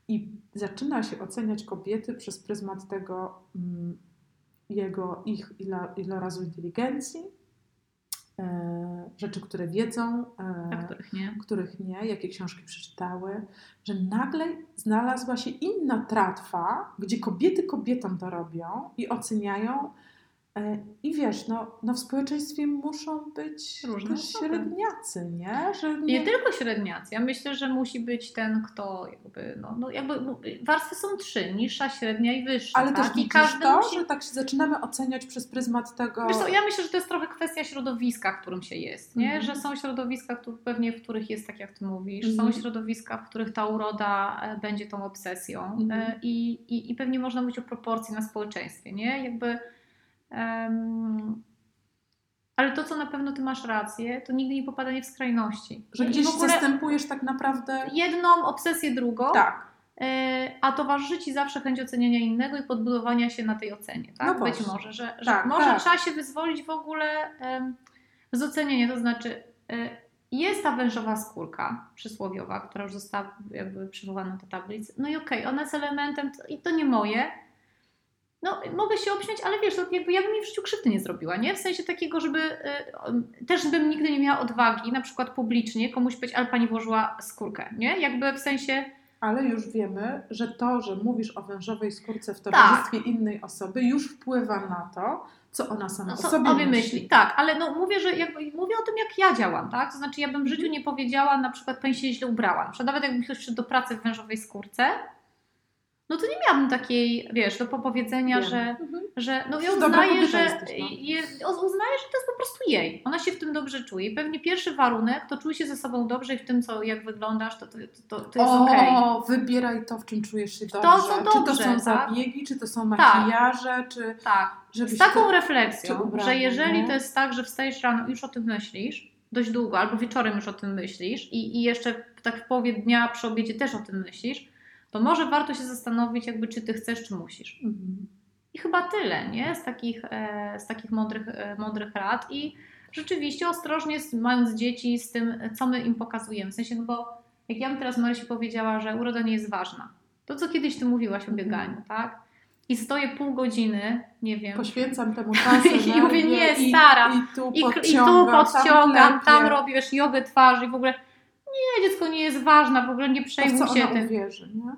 i zaczyna się oceniać kobiety przez pryzmat tego mm, jego, ich ilo, ilorazu inteligencji, rzeczy, które wiedzą, y, A których nie. których nie, jakie książki przeczytały, że nagle znalazła się inna tratwa, gdzie kobiety kobietom to robią i oceniają. E, I wiesz, no, no w społeczeństwie muszą być Różne średniacy, nie? Że Nie tylko średniacy. Ja myślę, że musi być ten, kto jakby, no, no jakby no, warstwy są trzy, niższa, średnia i wyższa. Ale tak? też I każdy to, musi... że tak się zaczynamy oceniać przez pryzmat tego... Wiesz co, ja myślę, że to jest trochę kwestia środowiska, w którym się jest, nie? Mhm. Że są środowiska, tu- pewnie w których jest tak, jak ty mówisz, Mhm. są środowiska, w których ta uroda e, będzie tą obsesją Mhm. e, i, i, i pewnie można mówić o proporcji na społeczeństwie, nie? Jakby... em, ale to, co na pewno ty masz rację, to nigdy nie popadanie w skrajności. Że I gdzieś w ogóle zastępujesz tak naprawdę... jedną obsesję drugą, Tak, E, a towarzyszy Ci zawsze chęć oceniania innego i podbudowania się na tej ocenie, tak? No Być może, że, że Tak, może tak. trzeba się wyzwolić w ogóle em, z oceniania, to znaczy e, jest ta wężowa skórka przysłowiowa, która już została jakby przywołana do tablicy, no i okej, ona jest elementem, i to nie moje, no mogę się obśmiać, ale wiesz, to jakby ja bym jej w życiu krzywdy nie zrobiła, nie? W sensie takiego, żeby em, też bym nigdy nie miała odwagi, na przykład publicznie komuś powiedzieć, ale pani włożyła skórkę, nie? Jakby w sensie ale już wiemy, że to, że mówisz o wężowej skórce w Tak. towarzystwie innej osoby już wpływa na to, co ona sama No, o co sobie sobie myśli. myśli. Tak, ale no mówię, że jakby, mówię o tym, jak ja działam, tak? To znaczy, ja bym w życiu nie powiedziała, na przykład, pani się źle ubrała. Na przykład, nawet jakby ktoś przyszedł do pracy w wężowej skórce, no to nie miałabym takiej, wiesz, do powiedzenia, Wiem. że, Mhm. że no Dobra uznaję, że, jesteś, no. je, uznaję, że to jest po prostu jej. Ona się w tym dobrze czuje. I pewnie pierwszy warunek, to czuje się ze sobą dobrze i w tym, co, jak wyglądasz, to, to, to, to jest o, okej. wybieraj to, w czym czujesz się dobrze. To, co czy to dobrze, są tak? zabiegi, czy to są makijaże, czy Tak. Z taką ty... refleksją, że jeżeli to jest tak, że wstajesz rano i już o tym myślisz, dość długo, albo wieczorem już o tym myślisz i, i jeszcze tak w połowie dnia przy obiedzie też o tym myślisz, to może warto się zastanowić, jakby czy ty chcesz, czy musisz. Mhm. I chyba tyle, nie? Z takich, e, z takich mądrych, e, mądrych rad i rzeczywiście ostrożnie mając dzieci z tym, co my im pokazujemy. W sensie, no bo jak ja bym teraz Marysi powiedziała, że uroda nie jest ważna, to co kiedyś ty mówiłaś o bieganiu, tak? I stoję pół godziny, nie wiem, Poświęcam temu czas, I energię mówię, nie, i, stara. I tu I, i tu podciągam, podciągam, tam, klepię. robisz jogę twarzy i w ogóle nie, dziecko nie jest ważne, w ogóle nie To przejmuj co się ona tym. uwierzy, nie?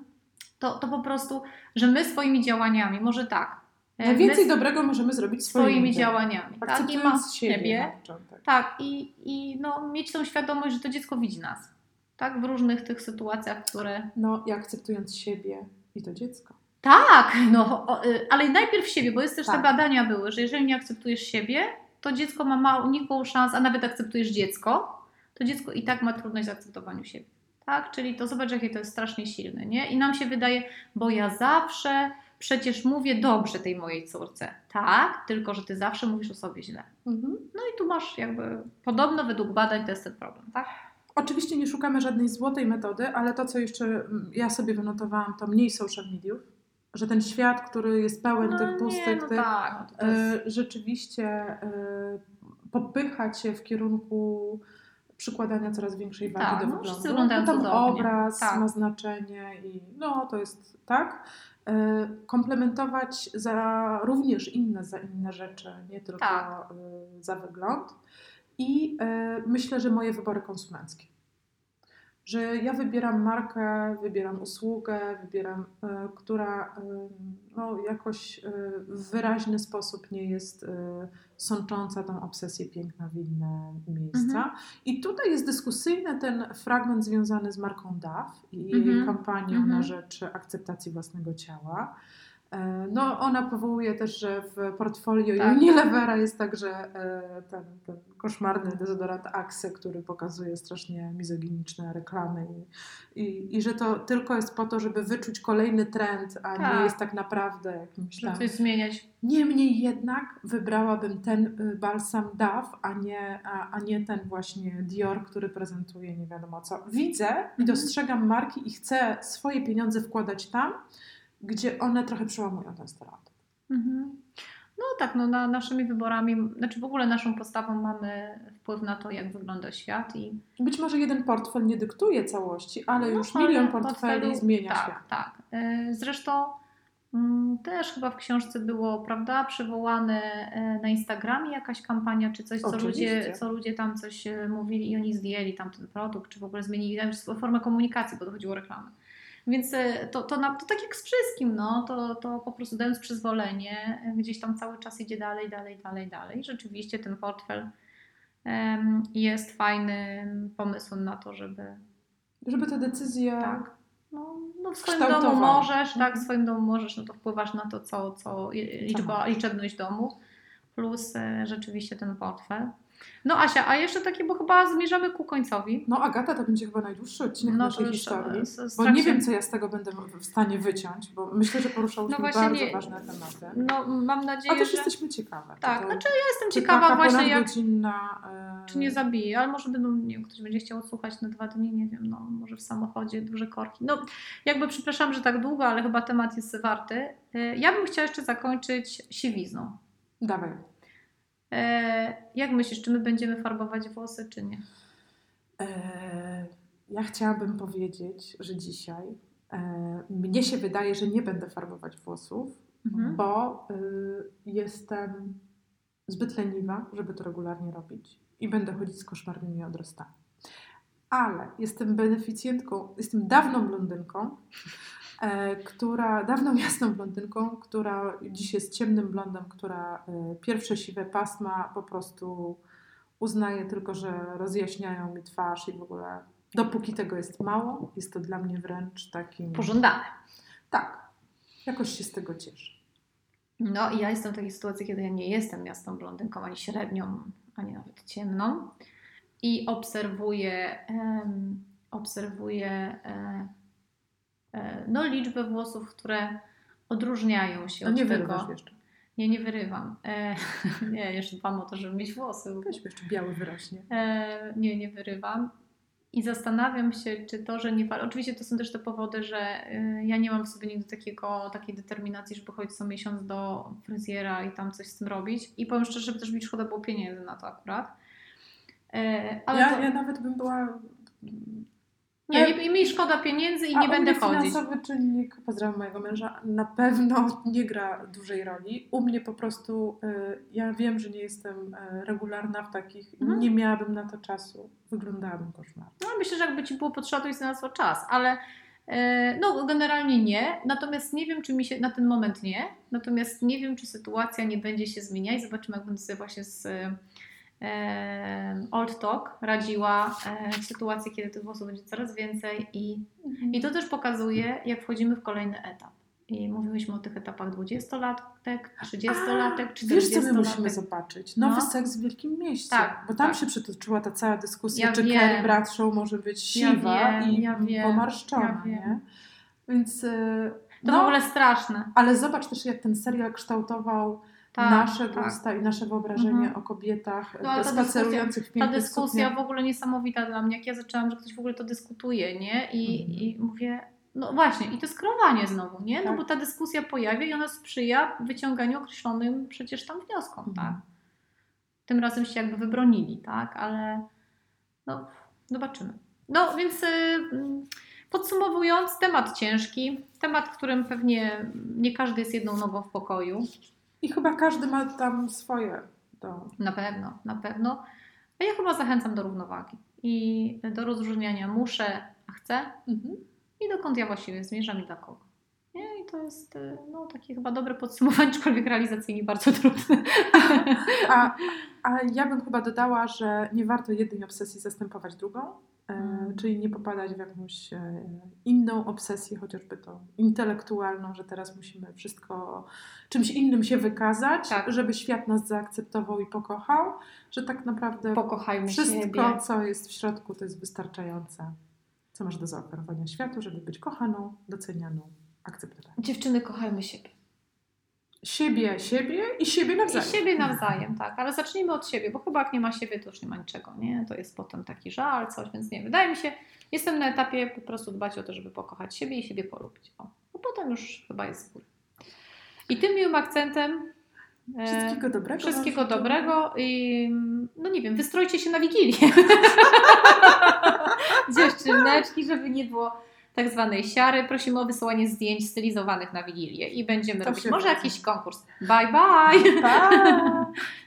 To, to po prostu, że my swoimi działaniami, może tak, e, Najwięcej my dobrego możemy zrobić swoimi, swoimi działaniami, tak, i ma Akceptując siebie, początek. tak, i, i no, mieć tą świadomość, że to dziecko widzi nas, tak, w różnych tych sytuacjach, które No i akceptując siebie i to dziecko. Tak, no, y, ale najpierw siebie, bo jest też Tak. te badania były, że jeżeli nie akceptujesz siebie, to dziecko ma małą, nikłą szansę, a nawet akceptujesz dziecko, to dziecko i tak ma trudność w akceptowaniu siebie. Tak, czyli to zobacz, jakie to jest strasznie silne, nie? I nam się wydaje, bo ja zawsze przecież mówię dobrze tej mojej córce. Tak, tylko że ty zawsze mówisz o sobie źle. Mhm. No i tu masz jakby, podobno według badań to jest ten problem, tak? Oczywiście nie szukamy żadnej złotej metody, ale to, co jeszcze mm, ja sobie wynotowałam, to mniej social mediów, że ten świat, który jest pełen No tych pustych, no tych, tak, no jest- e, rzeczywiście e, popycha cię w kierunku przykładania coraz większej wagi Tak, do no, wyglądu. wszyscy wyglądają Bo tam obraz Tak. ma znaczenie i no to jest tak. E, Komplementować za również inne za inne rzeczy, nie tylko Tak. e, za wygląd. I e, myślę, że moje wybory konsumenckie. Że ja wybieram markę, wybieram usługę, wybieram, e, która e, no, jakoś e, w wyraźny sposób nie jest sącząca tą obsesję piękna w inne miejsca. Mhm. I tutaj jest dyskusyjny ten fragment związany z marką DAF i jej Mhm. kampanią Mhm. na rzecz akceptacji własnego ciała. E, No, ona powołuje też, że w portfolio Tak. Unilevera jest także e, ten, ten koszmarny dezodorant Axe, który pokazuje strasznie mizoginiczne reklamy i, i, i że to tylko jest po to, żeby wyczuć kolejny trend, a Tak. nie jest tak naprawdę jakimś Żeby tam... coś zmieniać. Niemniej jednak wybrałabym ten y, balsam DAF, a nie, a, a nie ten właśnie Dior, który prezentuje nie wiadomo co. Widzę i Mhm. dostrzegam marki i chcę swoje pieniądze wkładać tam, gdzie one trochę przełamują ten stereotyp. Mhm. No tak, no na, naszymi wyborami, znaczy w ogóle naszą postawą mamy wpływ na to, jak wygląda świat i Być może jeden portfel nie dyktuje całości, ale No, już milion portfeli portfelu- zmienia tak, świat. Tak, E, Zresztą mm, też chyba w książce było, prawda, przywołane e, na Instagramie jakaś kampania, czy coś, co Oczywiście. ludzie, co ludzie tam coś e, mówili i oni zdjęli tam ten produkt, czy w ogóle zmienili tam formę komunikacji, bo to chodziło o reklamę. Więc e, to, to, na, to tak jak z wszystkim, no, to, to po prostu dając przyzwolenie, e, gdzieś tam cały czas idzie dalej, dalej, dalej, dalej. Rzeczywiście ten portfel em, jest fajnym pomysłem na to, żeby Żeby te decyzje... tak. No, no w swoim domu możesz, tak, Mhm. w swoim domu możesz, no to wpływasz na to, co, co liczba, liczebność domu, plus e, rzeczywiście ten portfel. No Asia, a jeszcze takie, bo chyba zmierzamy ku końcowi. No Agata, to będzie chyba najdłuższy odcinek No naszej historii. e, z Bo nie wiem, co ja z tego będę w stanie wyciąć, bo myślę, że poruszałyśmy No bardzo nie- ważne tematy. No mam A nadzieję, też że... jesteśmy ciekawe. Tak, to, znaczy ja jestem ciekawa właśnie jak... ponadgodzinna, e, Czy nie zabije, ale może będą, nie wiem, ktoś będzie chciał odsłuchać na dwa dni, nie wiem, no może w samochodzie, duże korki. No jakby przepraszam, że tak długo, ale chyba temat jest warty. E, Ja bym chciała jeszcze zakończyć siwizną. Dawaj. E, jak myślisz, czy my będziemy farbować włosy, czy nie? E, ja chciałabym powiedzieć, że dzisiaj e, mnie się wydaje, że nie będę farbować włosów, Mhm. bo y, jestem zbyt leniwa, żeby to regularnie robić i będę chodzić z koszmarnymi odrostami. Ale jestem beneficjentką, jestem dawną blondynką, która, dawną jasną blondynką, która dziś jest ciemnym blondem, która e, pierwsze siwe pasma po prostu uznaje tylko, że rozjaśniają mi twarz i w ogóle dopóki tego jest mało, jest to dla mnie wręcz takim... Pożądane. Tak, jakoś się z tego cieszę. No i ja jestem w takiej sytuacji, kiedy ja nie jestem jasną blondynką, ani średnią, ani nawet ciemną. I obserwuję, em, obserwuję e, e, no, liczbę włosów, które odróżniają się No od nie tego. jeszcze. Nie, nie wyrywam. E, nie, jeszcze dbam o to, żeby mieć włosy. Weź jeszcze biały wyrośnie. E, nie, nie wyrywam. I zastanawiam się, czy to, że nie. Oczywiście to są też te powody, że e, ja nie mam w sobie nigdy takiego, takiej determinacji, żeby chodzić co miesiąc do fryzjera i tam coś z tym robić. I powiem szczerze, że też mi szkoda było pieniędzy na to akurat. E, ale Ja, to, ja nawet bym była... nie, nie, mi szkoda pieniędzy i A nie będę mnie chodzić. finansowy czynnik, pozdrawiam mojego męża, na pewno nie gra dużej roli. U mnie po prostu, y, ja wiem, że nie jestem y, regularna w takich, Mhm. nie miałabym na to czasu, wyglądałabym koszmarnie. No, myślę, że jakby ci było potrzeba, to na to czas, ale e, no generalnie nie. Natomiast nie wiem, czy mi się na ten moment nie. Natomiast nie wiem, czy sytuacja nie będzie się zmieniać. Zobaczymy, jak będę sobie właśnie z Old Talk radziła w sytuacji, kiedy tych włosów będzie coraz więcej i, i to też pokazuje, jak wchodzimy w kolejny etap. I mówiłyśmy o tych etapach 20-latek, 30-latek, Wiesz, co my musimy 40-latek. zobaczyć? Nowy No. seks w Wielkim Mieście. Tak, bo tam tak. się przytoczyła ta cała dyskusja, Ja czy wiem. Carrie Bradshaw może być Ja siwa wiem, i ja wiem, pomarszczona, ja nie? Więc... y, To no, w ogóle straszne. Ale zobacz też, jak ten serial kształtował Tak, nasze tak. gusta i nasze wyobrażenie Mhm. o kobietach No, spacerujących w Ta dyskusja sukniach. w ogóle niesamowita dla mnie, jak ja zaczęłam, że ktoś w ogóle to dyskutuje, nie? I, Mhm. i mówię, no właśnie, i to jest kreowanie znowu, nie? No Tak. bo ta dyskusja pojawia i ona sprzyja wyciąganiu określonym przecież tam wnioskom, Mhm. tak? Tym razem się jakby wybronili, tak? Ale no, zobaczymy. No więc y, mm, podsumowując, temat ciężki, temat, którym pewnie nie każdy jest jedną nogą w pokoju. I chyba każdy ma tam swoje. To... Na pewno, na pewno. A ja chyba zachęcam do równowagi i do rozróżniania muszę, a chcę Mhm. i dokąd ja właściwie zmierzam i dla kogo. Nie? I to jest y, no, takie chyba dobre podsumowanie, aczkolwiek realizacyjnie bardzo trudne. A, a ja bym chyba dodała, że nie warto jednej obsesji zastępować drugą, e, Mm. czyli nie popadać w jakąś e, inną obsesję, chociażby tą intelektualną, że teraz musimy wszystko czymś innym się wykazać, Tak. żeby świat nas zaakceptował i pokochał, że tak naprawdę Pokochajmy wszystko, siebie. co jest w środku, to jest wystarczające. Co masz do zaoferowania światu, żeby być kochaną, docenianą, akceptowaną. Dziewczyny, kochajmy siebie. Siebie, siebie i siebie nawzajem. I siebie nawzajem, tak. Ale zacznijmy od siebie, bo chyba jak nie ma siebie, to już nie ma niczego, nie? To jest potem taki żal, coś, więc nie. Wydaje mi się, jestem na etapie po prostu dbać o to, żeby pokochać siebie i siebie polubić. O. Bo potem już chyba jest z góry. I tym miłym akcentem e, Wszystkiego dobrego. Wszystkiego dobrego i no nie wiem, wystrojcie się na Wigilię. Dziewczyneczki, żeby nie było tak zwanej siary. Prosimy o wysyłanie zdjęć stylizowanych na Wigilię i będziemy To robić może jakiś konkurs. Bye bye! Pa!